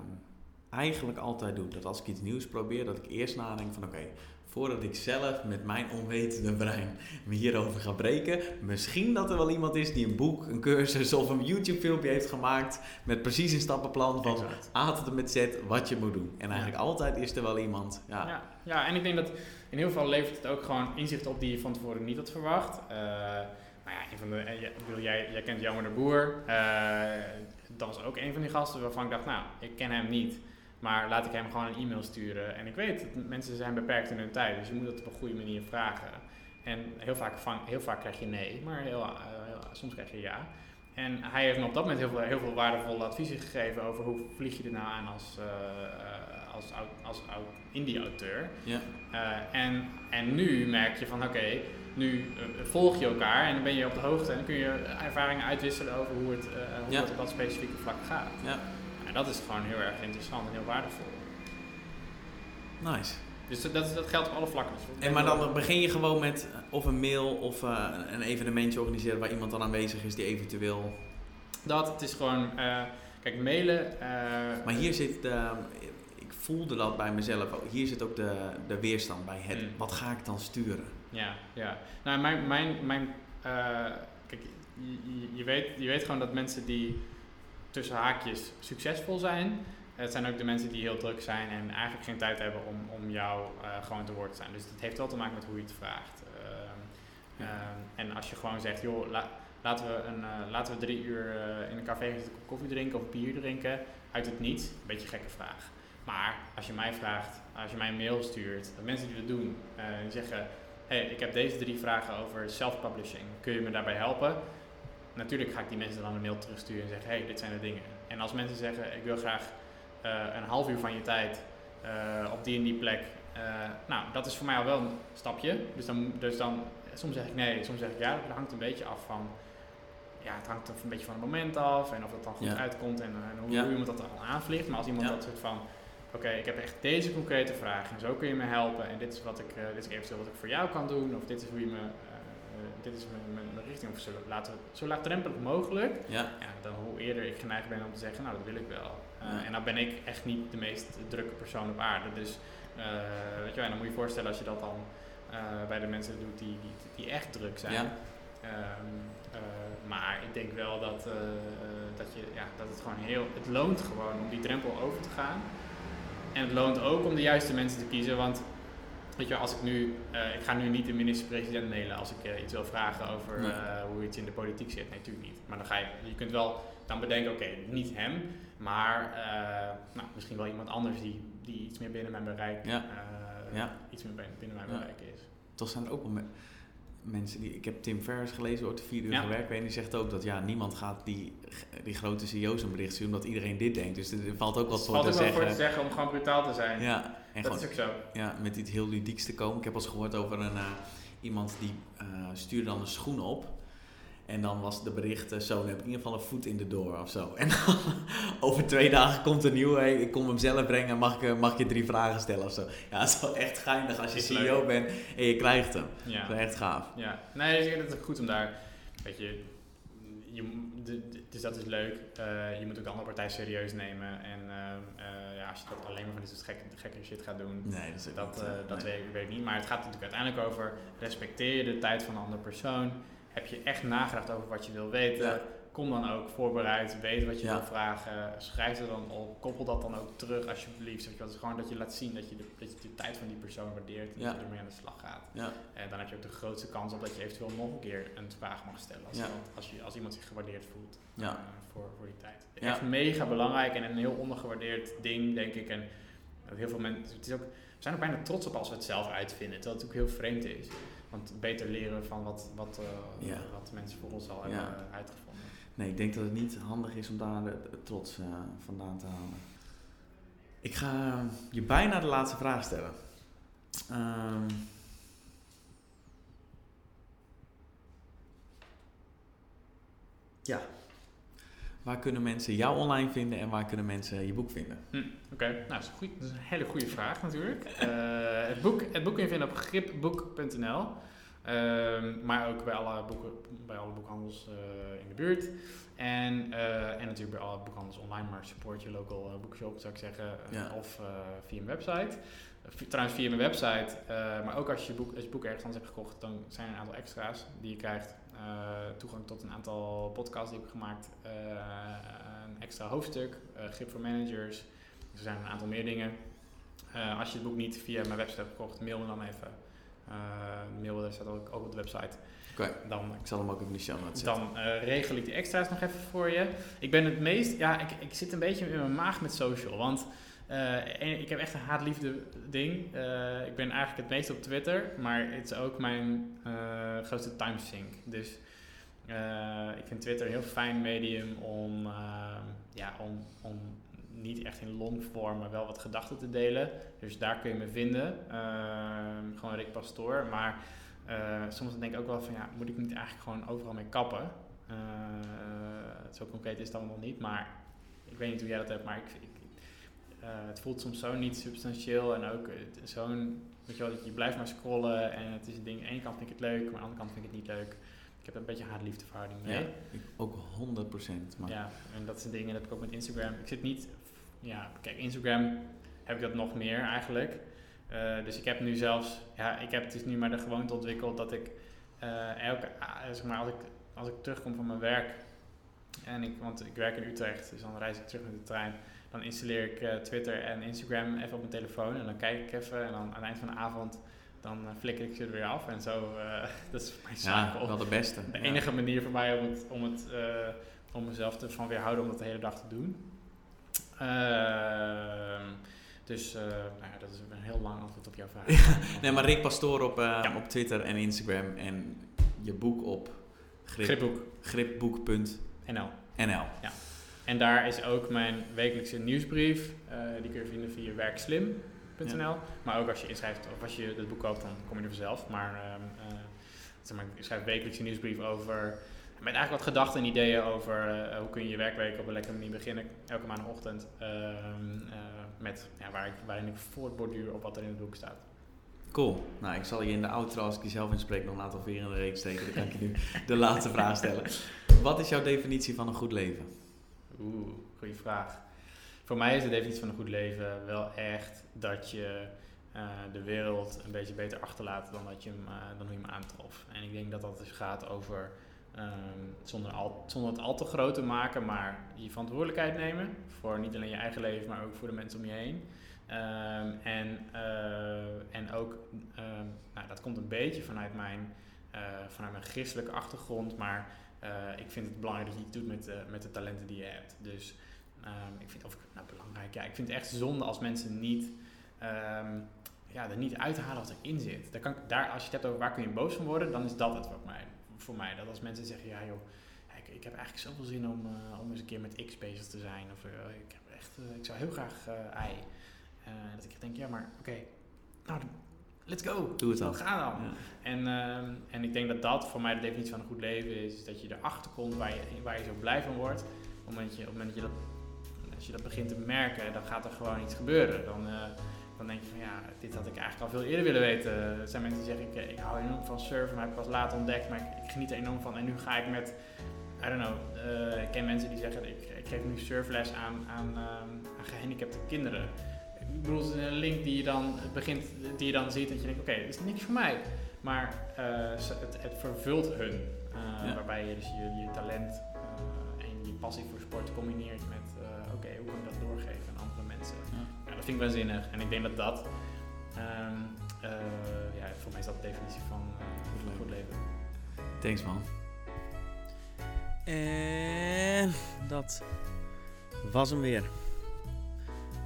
eigenlijk altijd doe. Dat als ik iets nieuws probeer, dat ik eerst nadenk van oké, voordat ik zelf met mijn onwetende brein me hierover ga breken, misschien dat er wel iemand is die een boek, een cursus of een YouTube filmpje heeft gemaakt met precies een stappenplan van exact. A tot en met Z wat je moet doen. En eigenlijk altijd is er wel iemand. Ja. Ja. Ja, en ik denk dat in heel veel levert het ook gewoon inzicht op die je van tevoren niet had verwacht. Eh, nou ja, van de, eh, jij- jij, kent Jammer de Boer. Eh, dat was ook een van die gasten waarvan ik dacht, nou, ik ken hem niet. Maar laat ik hem gewoon een e-mail sturen. En ik weet, dat mensen zijn beperkt in hun tijd. Dus je moet het op een goede manier vragen. En heel vaak, vang, heel vaak krijg je nee, maar heel, soms krijg je ja. En hij heeft me op dat moment heel veel, heel veel waardevolle adviezen gegeven over hoe vlieg je er nou aan als, als, als, au- indie-auteur. Ja. Eh, en, en nu merk je van oké, nu eh, volg je elkaar en dan ben je op de hoogte en dan kun je ervaringen uitwisselen over hoe het, eh, hoe Ja. het op dat specifieke vlak gaat. Ja. En dat is gewoon heel erg interessant en heel waardevol. Nice. Dus dat, dat, geldt op alle vlakken. Dus En maar dan begin je gewoon met of een mail of een evenementje organiseren waar iemand dan aanwezig is die eventueel. dat, het is gewoon, kijk, mailen. Maar hier zit ik voelde dat bij mezelf. Hier zit ook de, de weerstand bij het. Mm. Wat ga ik dan sturen? Ja, ja. Nou, mijn, mijn, mijn eh, kijk, je, je- weet, je weet gewoon dat mensen die tussen haakjes succesvol zijn, Het zijn ook de mensen die heel druk zijn en eigenlijk geen tijd hebben om, om jou gewoon te woord te zijn. Dus het heeft wel te maken met hoe je het vraagt. Ehm, ehm, en als je gewoon zegt, joh, laten, we een, laten we drie uur in een café koffie drinken of bier drinken, uit het niet, een beetje een gekke vraag. Maar als je mij vraagt, als je mij een mail stuurt, de mensen die dat doen, die zeggen, hey, ik heb deze drie vragen over self-publishing, kun je me daarbij helpen? Natuurlijk ga ik die mensen dan een mail terugsturen en zeggen, hey, dit zijn de dingen. En als mensen zeggen, ik wil graag uh, een half uur van je tijd uh, op die en die plek. Uh, nou, dat is voor mij al wel een stapje. Dus dan, dus dan, soms zeg ik nee, soms zeg ik ja. Dat hangt een beetje af van, ja, het hangt een beetje van het moment af en of het dan goed ja. uitkomt en, en hoe, ja. iemand dat dan aanvliegt. Maar als iemand dat soort van, oké, ik heb echt deze concrete vraag en zo kun je me helpen en dit is wat ik, dit is eventueel wat ik voor jou kan doen of dit is hoe je me dit is mijn, mijn, richting, of zo, laten we zo laagdrempelig mogelijk. Ja. ja. Dan hoe eerder ik geneigd ben om te zeggen, nou dat wil ik wel. Uh, En dan ben ik echt niet de meest drukke persoon op aarde. Dus uh, weet je wel, dan moet je je voorstellen als je dat dan uh, bij de mensen doet die, die, die echt druk zijn. Ja. Um, maar ik denk wel dat, dat, je, ja, dat het gewoon heel, het loont gewoon om die drempel over te gaan. En het loont ook om de juiste mensen te kiezen, want Weet je, als ik nu, uh, ik ga nu niet de minister-president mailen als ik uh, iets wil vragen over nee. uh, hoe iets in de politiek zit. Nee, natuurlijk niet. Maar dan ga je, je kunt wel dan bedenken, oké, okay, niet hem, maar nou, misschien wel iemand anders die, die iets meer binnen mijn bereik, ja. ja. iets meer binnen mijn bereik is. Toch zijn er ook wel mensen die. Ik heb Tim Ferriss gelezen over de vier uur ja. En die zegt ook dat ja, niemand gaat die, die grote CEO's een bericht sturen omdat iedereen dit denkt. Dus er valt ook wat voor te zeggen. valt ook voor te zeggen om gewoon brutaal te zijn. Ja, en dat is ook zo. Ja, met iets heel ludieks te komen. Ik heb al eens gehoord over een, uh, iemand die uh, stuurde dan een schoen op. En dan was de bericht, zo, heb ik in ieder geval een voet in de door of zo. En dan over twee dagen komt een nieuwe, hey, ik kom hem zelf brengen, mag ik, mag ik je drie vragen stellen of zo. Ja, dat is wel echt geinig als je CEO leuk. bent en je krijgt hem. Ja. Dat is echt gaaf. Ja, nee, ik het goed om daar, weet je, je dus dat is leuk. Uh, je moet ook de andere partij serieus nemen. En uh, ja, als je dat alleen maar van dit soort gekke, gekke shit gaat doen, nee, dat, dat, dat nee. weet, weet, ik niet. Maar het gaat natuurlijk uiteindelijk over, respecteer je de tijd van een andere persoon? Heb je echt nagedacht over wat je wil weten. Kom dan ook voorbereid, weet wat je wil vragen. Schrijf er dan op. Koppel dat dan ook terug alsjeblieft. Dat is gewoon dat je laat zien dat je de, dat je de tijd van die persoon waardeert en dat je ermee aan de slag gaat. Ja. En dan heb je ook de grootste kans op dat je eventueel nog een keer een vraag mag stellen. Als, iemand, als, je, als iemand zich gewaardeerd voelt uh, voor, voor die tijd. Echt mega belangrijk en een heel ondergewaardeerd ding, denk ik. En heel veel mensen, het is ook, we zijn er bijna trots op als we het zelf uitvinden. Terwijl het ook heel vreemd is. Want beter leren van wat, wat, uh, ja. wat mensen voor ons al hebben ja. uitgevonden. Nee, ik denk dat het niet handig is om daar de, de trots uh, vandaan te halen. Ik ga je bijna de laatste vraag stellen. Um, ja. Waar kunnen mensen jou online vinden en waar kunnen mensen je boek vinden? Hm, Oké, okay. nou dat is, een dat is, een hele goede vraag natuurlijk. uh, het, boek, het boek kun je vinden op gripboek.nl. Uh, maar ook bij alle, boeken, bij alle boekhandels uh, in de buurt. En, uh, en natuurlijk bij alle boekhandels online, maar support je local boekshop zou ik zeggen. Ja. Of via mijn website. Trouwens via mijn website, maar ook als je, boek, als je boek ergens anders hebt gekocht, dan zijn er een aantal extra's die je krijgt. Toegang tot een aantal podcasts die ik heb gemaakt. een extra hoofdstuk, grip voor managers. Er zijn een aantal meer dingen. als je het boek niet via mijn website hebt gekocht, mail me dan even. Mail staat ook, ook op de website. Okay. Dan, ik zal hem ook in de show notes zetten. Dan uh, regel ik die extra's nog even voor je. Ik ben het meest, ja, ik, ik zit een beetje in mijn maag met social. Want uh, ik heb echt een haatliefde ding. Uh, ik ben eigenlijk het meest op Twitter, maar het is ook mijn grootste timesink. Dus ik vind Twitter een heel fijn medium om, ja, om, om niet echt in longvorm, maar wel wat gedachten te delen. Dus daar kun je me vinden. Uh, gewoon Rick Pastoor. Maar uh, soms denk ik ook wel van ja, moet ik niet eigenlijk gewoon overal mee kappen? Uh, zo concreet is het nog niet, maar ik weet niet hoe jij dat hebt, maar ik, uh, het voelt soms zo niet substantieel en ook zo'n, weet je wel, je blijft maar scrollen en het is een ding, aan de ene kant vind ik het leuk, maar aan de andere kant vind ik het niet leuk. Ik heb een beetje haat-liefde verhouding mee. Ja, ik ook 100%. Maar... Ja, en dat zijn dingen, dat heb ik ook met Instagram. Ik zit niet ja, kijk, Instagram heb ik dat nog meer eigenlijk. Uh, dus ik heb nu zelfs, ja, ik heb het dus nu maar de gewoonte ontwikkeld dat ik uh, elke, uh, zeg maar, als ik, als ik terugkom van mijn werk, en ik, want ik werk in Utrecht, dus dan reis ik terug met de trein. Dan installeer ik eh, Twitter en Instagram even op mijn telefoon en dan kijk ik even en dan aan het eind van de avond dan uh, flikker ik ze er weer af en zo, uh, dat is mijn zaak. Ja, wel de beste. De Ja. enige manier voor mij om, het, om, het, om mezelf ervan weerhouden om dat de hele dag te doen. Ehm, dus nou ja, dat is een heel lang antwoord op jouw vraag. nee, maar Rick Pastoor op, ja. op Twitter en Instagram en je boek op grip, gripboek. gripboek.nl. NL. Ja. En daar is ook mijn wekelijkse nieuwsbrief. Uh, die kun je vinden via werkslim.nl. Ja. Maar ook als je inschrijft of als je het boek koopt, dan kom je er vanzelf. Maar, uh, uh, zeg maar ik schrijf wekelijks een nieuwsbrief over. Met eigenlijk wat gedachten en ideeën over uh, hoe kun je je werkweek op een lekkere manier beginnen. Elke maandagochtend. met, ja, waar ik, waarin ik voortborduur op wat er in het boek staat. Cool. Nou, ik zal je in de outro, als ik die zelf inspreek, nog een aantal veren in de reeks steken. Dan kan ik je nu de laatste vraag stellen. Wat is jouw definitie van een goed leven? Oeh, goede vraag. Voor mij is de definitie van een goed leven wel echt dat je uh, de wereld een beetje beter achterlaat dan, dat je hem, uh, dan hoe je hem aantrof. En ik denk dat dat dus gaat over, um, zonder, al, zonder het al te groot te maken, maar je verantwoordelijkheid nemen. Voor niet alleen je eigen leven, maar ook voor de mensen om je heen. Um, en, uh, en ook, um, nou, dat komt een beetje vanuit mijn, vanuit mijn christelijke achtergrond, maar ik vind het belangrijk dat je iets doet met, uh, met de talenten die je hebt. Dus um, ik vind of nou belangrijk, ja, ik vind het echt zonde als mensen niet, um, ja, er niet uithalen wat erin zit. Daar kan, daar, als je het hebt over waar kun je boos van worden, dan is dat het voor mij. Voor mij. Dat als mensen zeggen, ja joh, ik, ik heb eigenlijk zoveel zin om, uh, om eens een keer met X bezig te zijn. Of ik, heb echt, ik zou heel graag Y. dat ik denk, ja maar oké, okay, nou let's go. Doe het dan. Ga dan. Ja. En, uh, en ik denk dat dat voor mij de definitie van een goed leven is. is dat je erachter komt waar je, waar je zo blij van wordt. Op het moment, je, op het moment dat je dat, als je dat begint te merken, dan gaat er gewoon iets gebeuren. Dan, uh, dan denk je van ja, dit had ik eigenlijk al veel eerder willen weten. Er zijn mensen die zeggen, ik, ik hou enorm van surfen, maar heb ik pas later ontdekt. Maar ik, ik, geniet er enorm van. En nu ga ik met, I don't know, uh, ik ken mensen die zeggen, ik, ik geef nu surfles aan, aan, um, aan gehandicapte kinderen ik bedoel, het is een link die je dan begint, die je dan ziet en je denkt, oké, okay, dit is niks voor mij. Maar uh, het, het, vervult hun. Uh, ja. Waarbij je dus je, je talent uh, en je passie voor sport combineert met, oké, okay, hoe kan ik dat doorgeven aan andere mensen. Ja. ja. dat vind ik waanzinnig. En ik denk dat dat, um, ja, voor mij is dat de definitie van goed, goed leven. Thanks man. En dat was hem weer.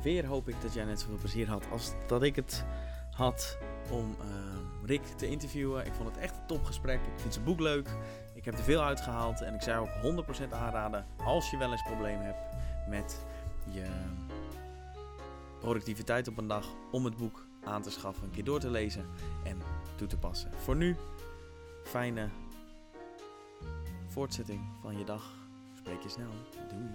Weer hoop ik dat jij net zoveel plezier had als dat ik het had om uh, Rick te interviewen. Ik vond het echt een topgesprek. Ik vind zijn boek leuk. Ik heb er veel uitgehaald. En ik zou ook 100% aanraden als je wel eens problemen hebt met je productiviteit op een dag. Om het boek aan te schaffen, een keer door te lezen en toe te passen. Voor nu, fijne voortzetting van je dag. Spreek je snel. Doei.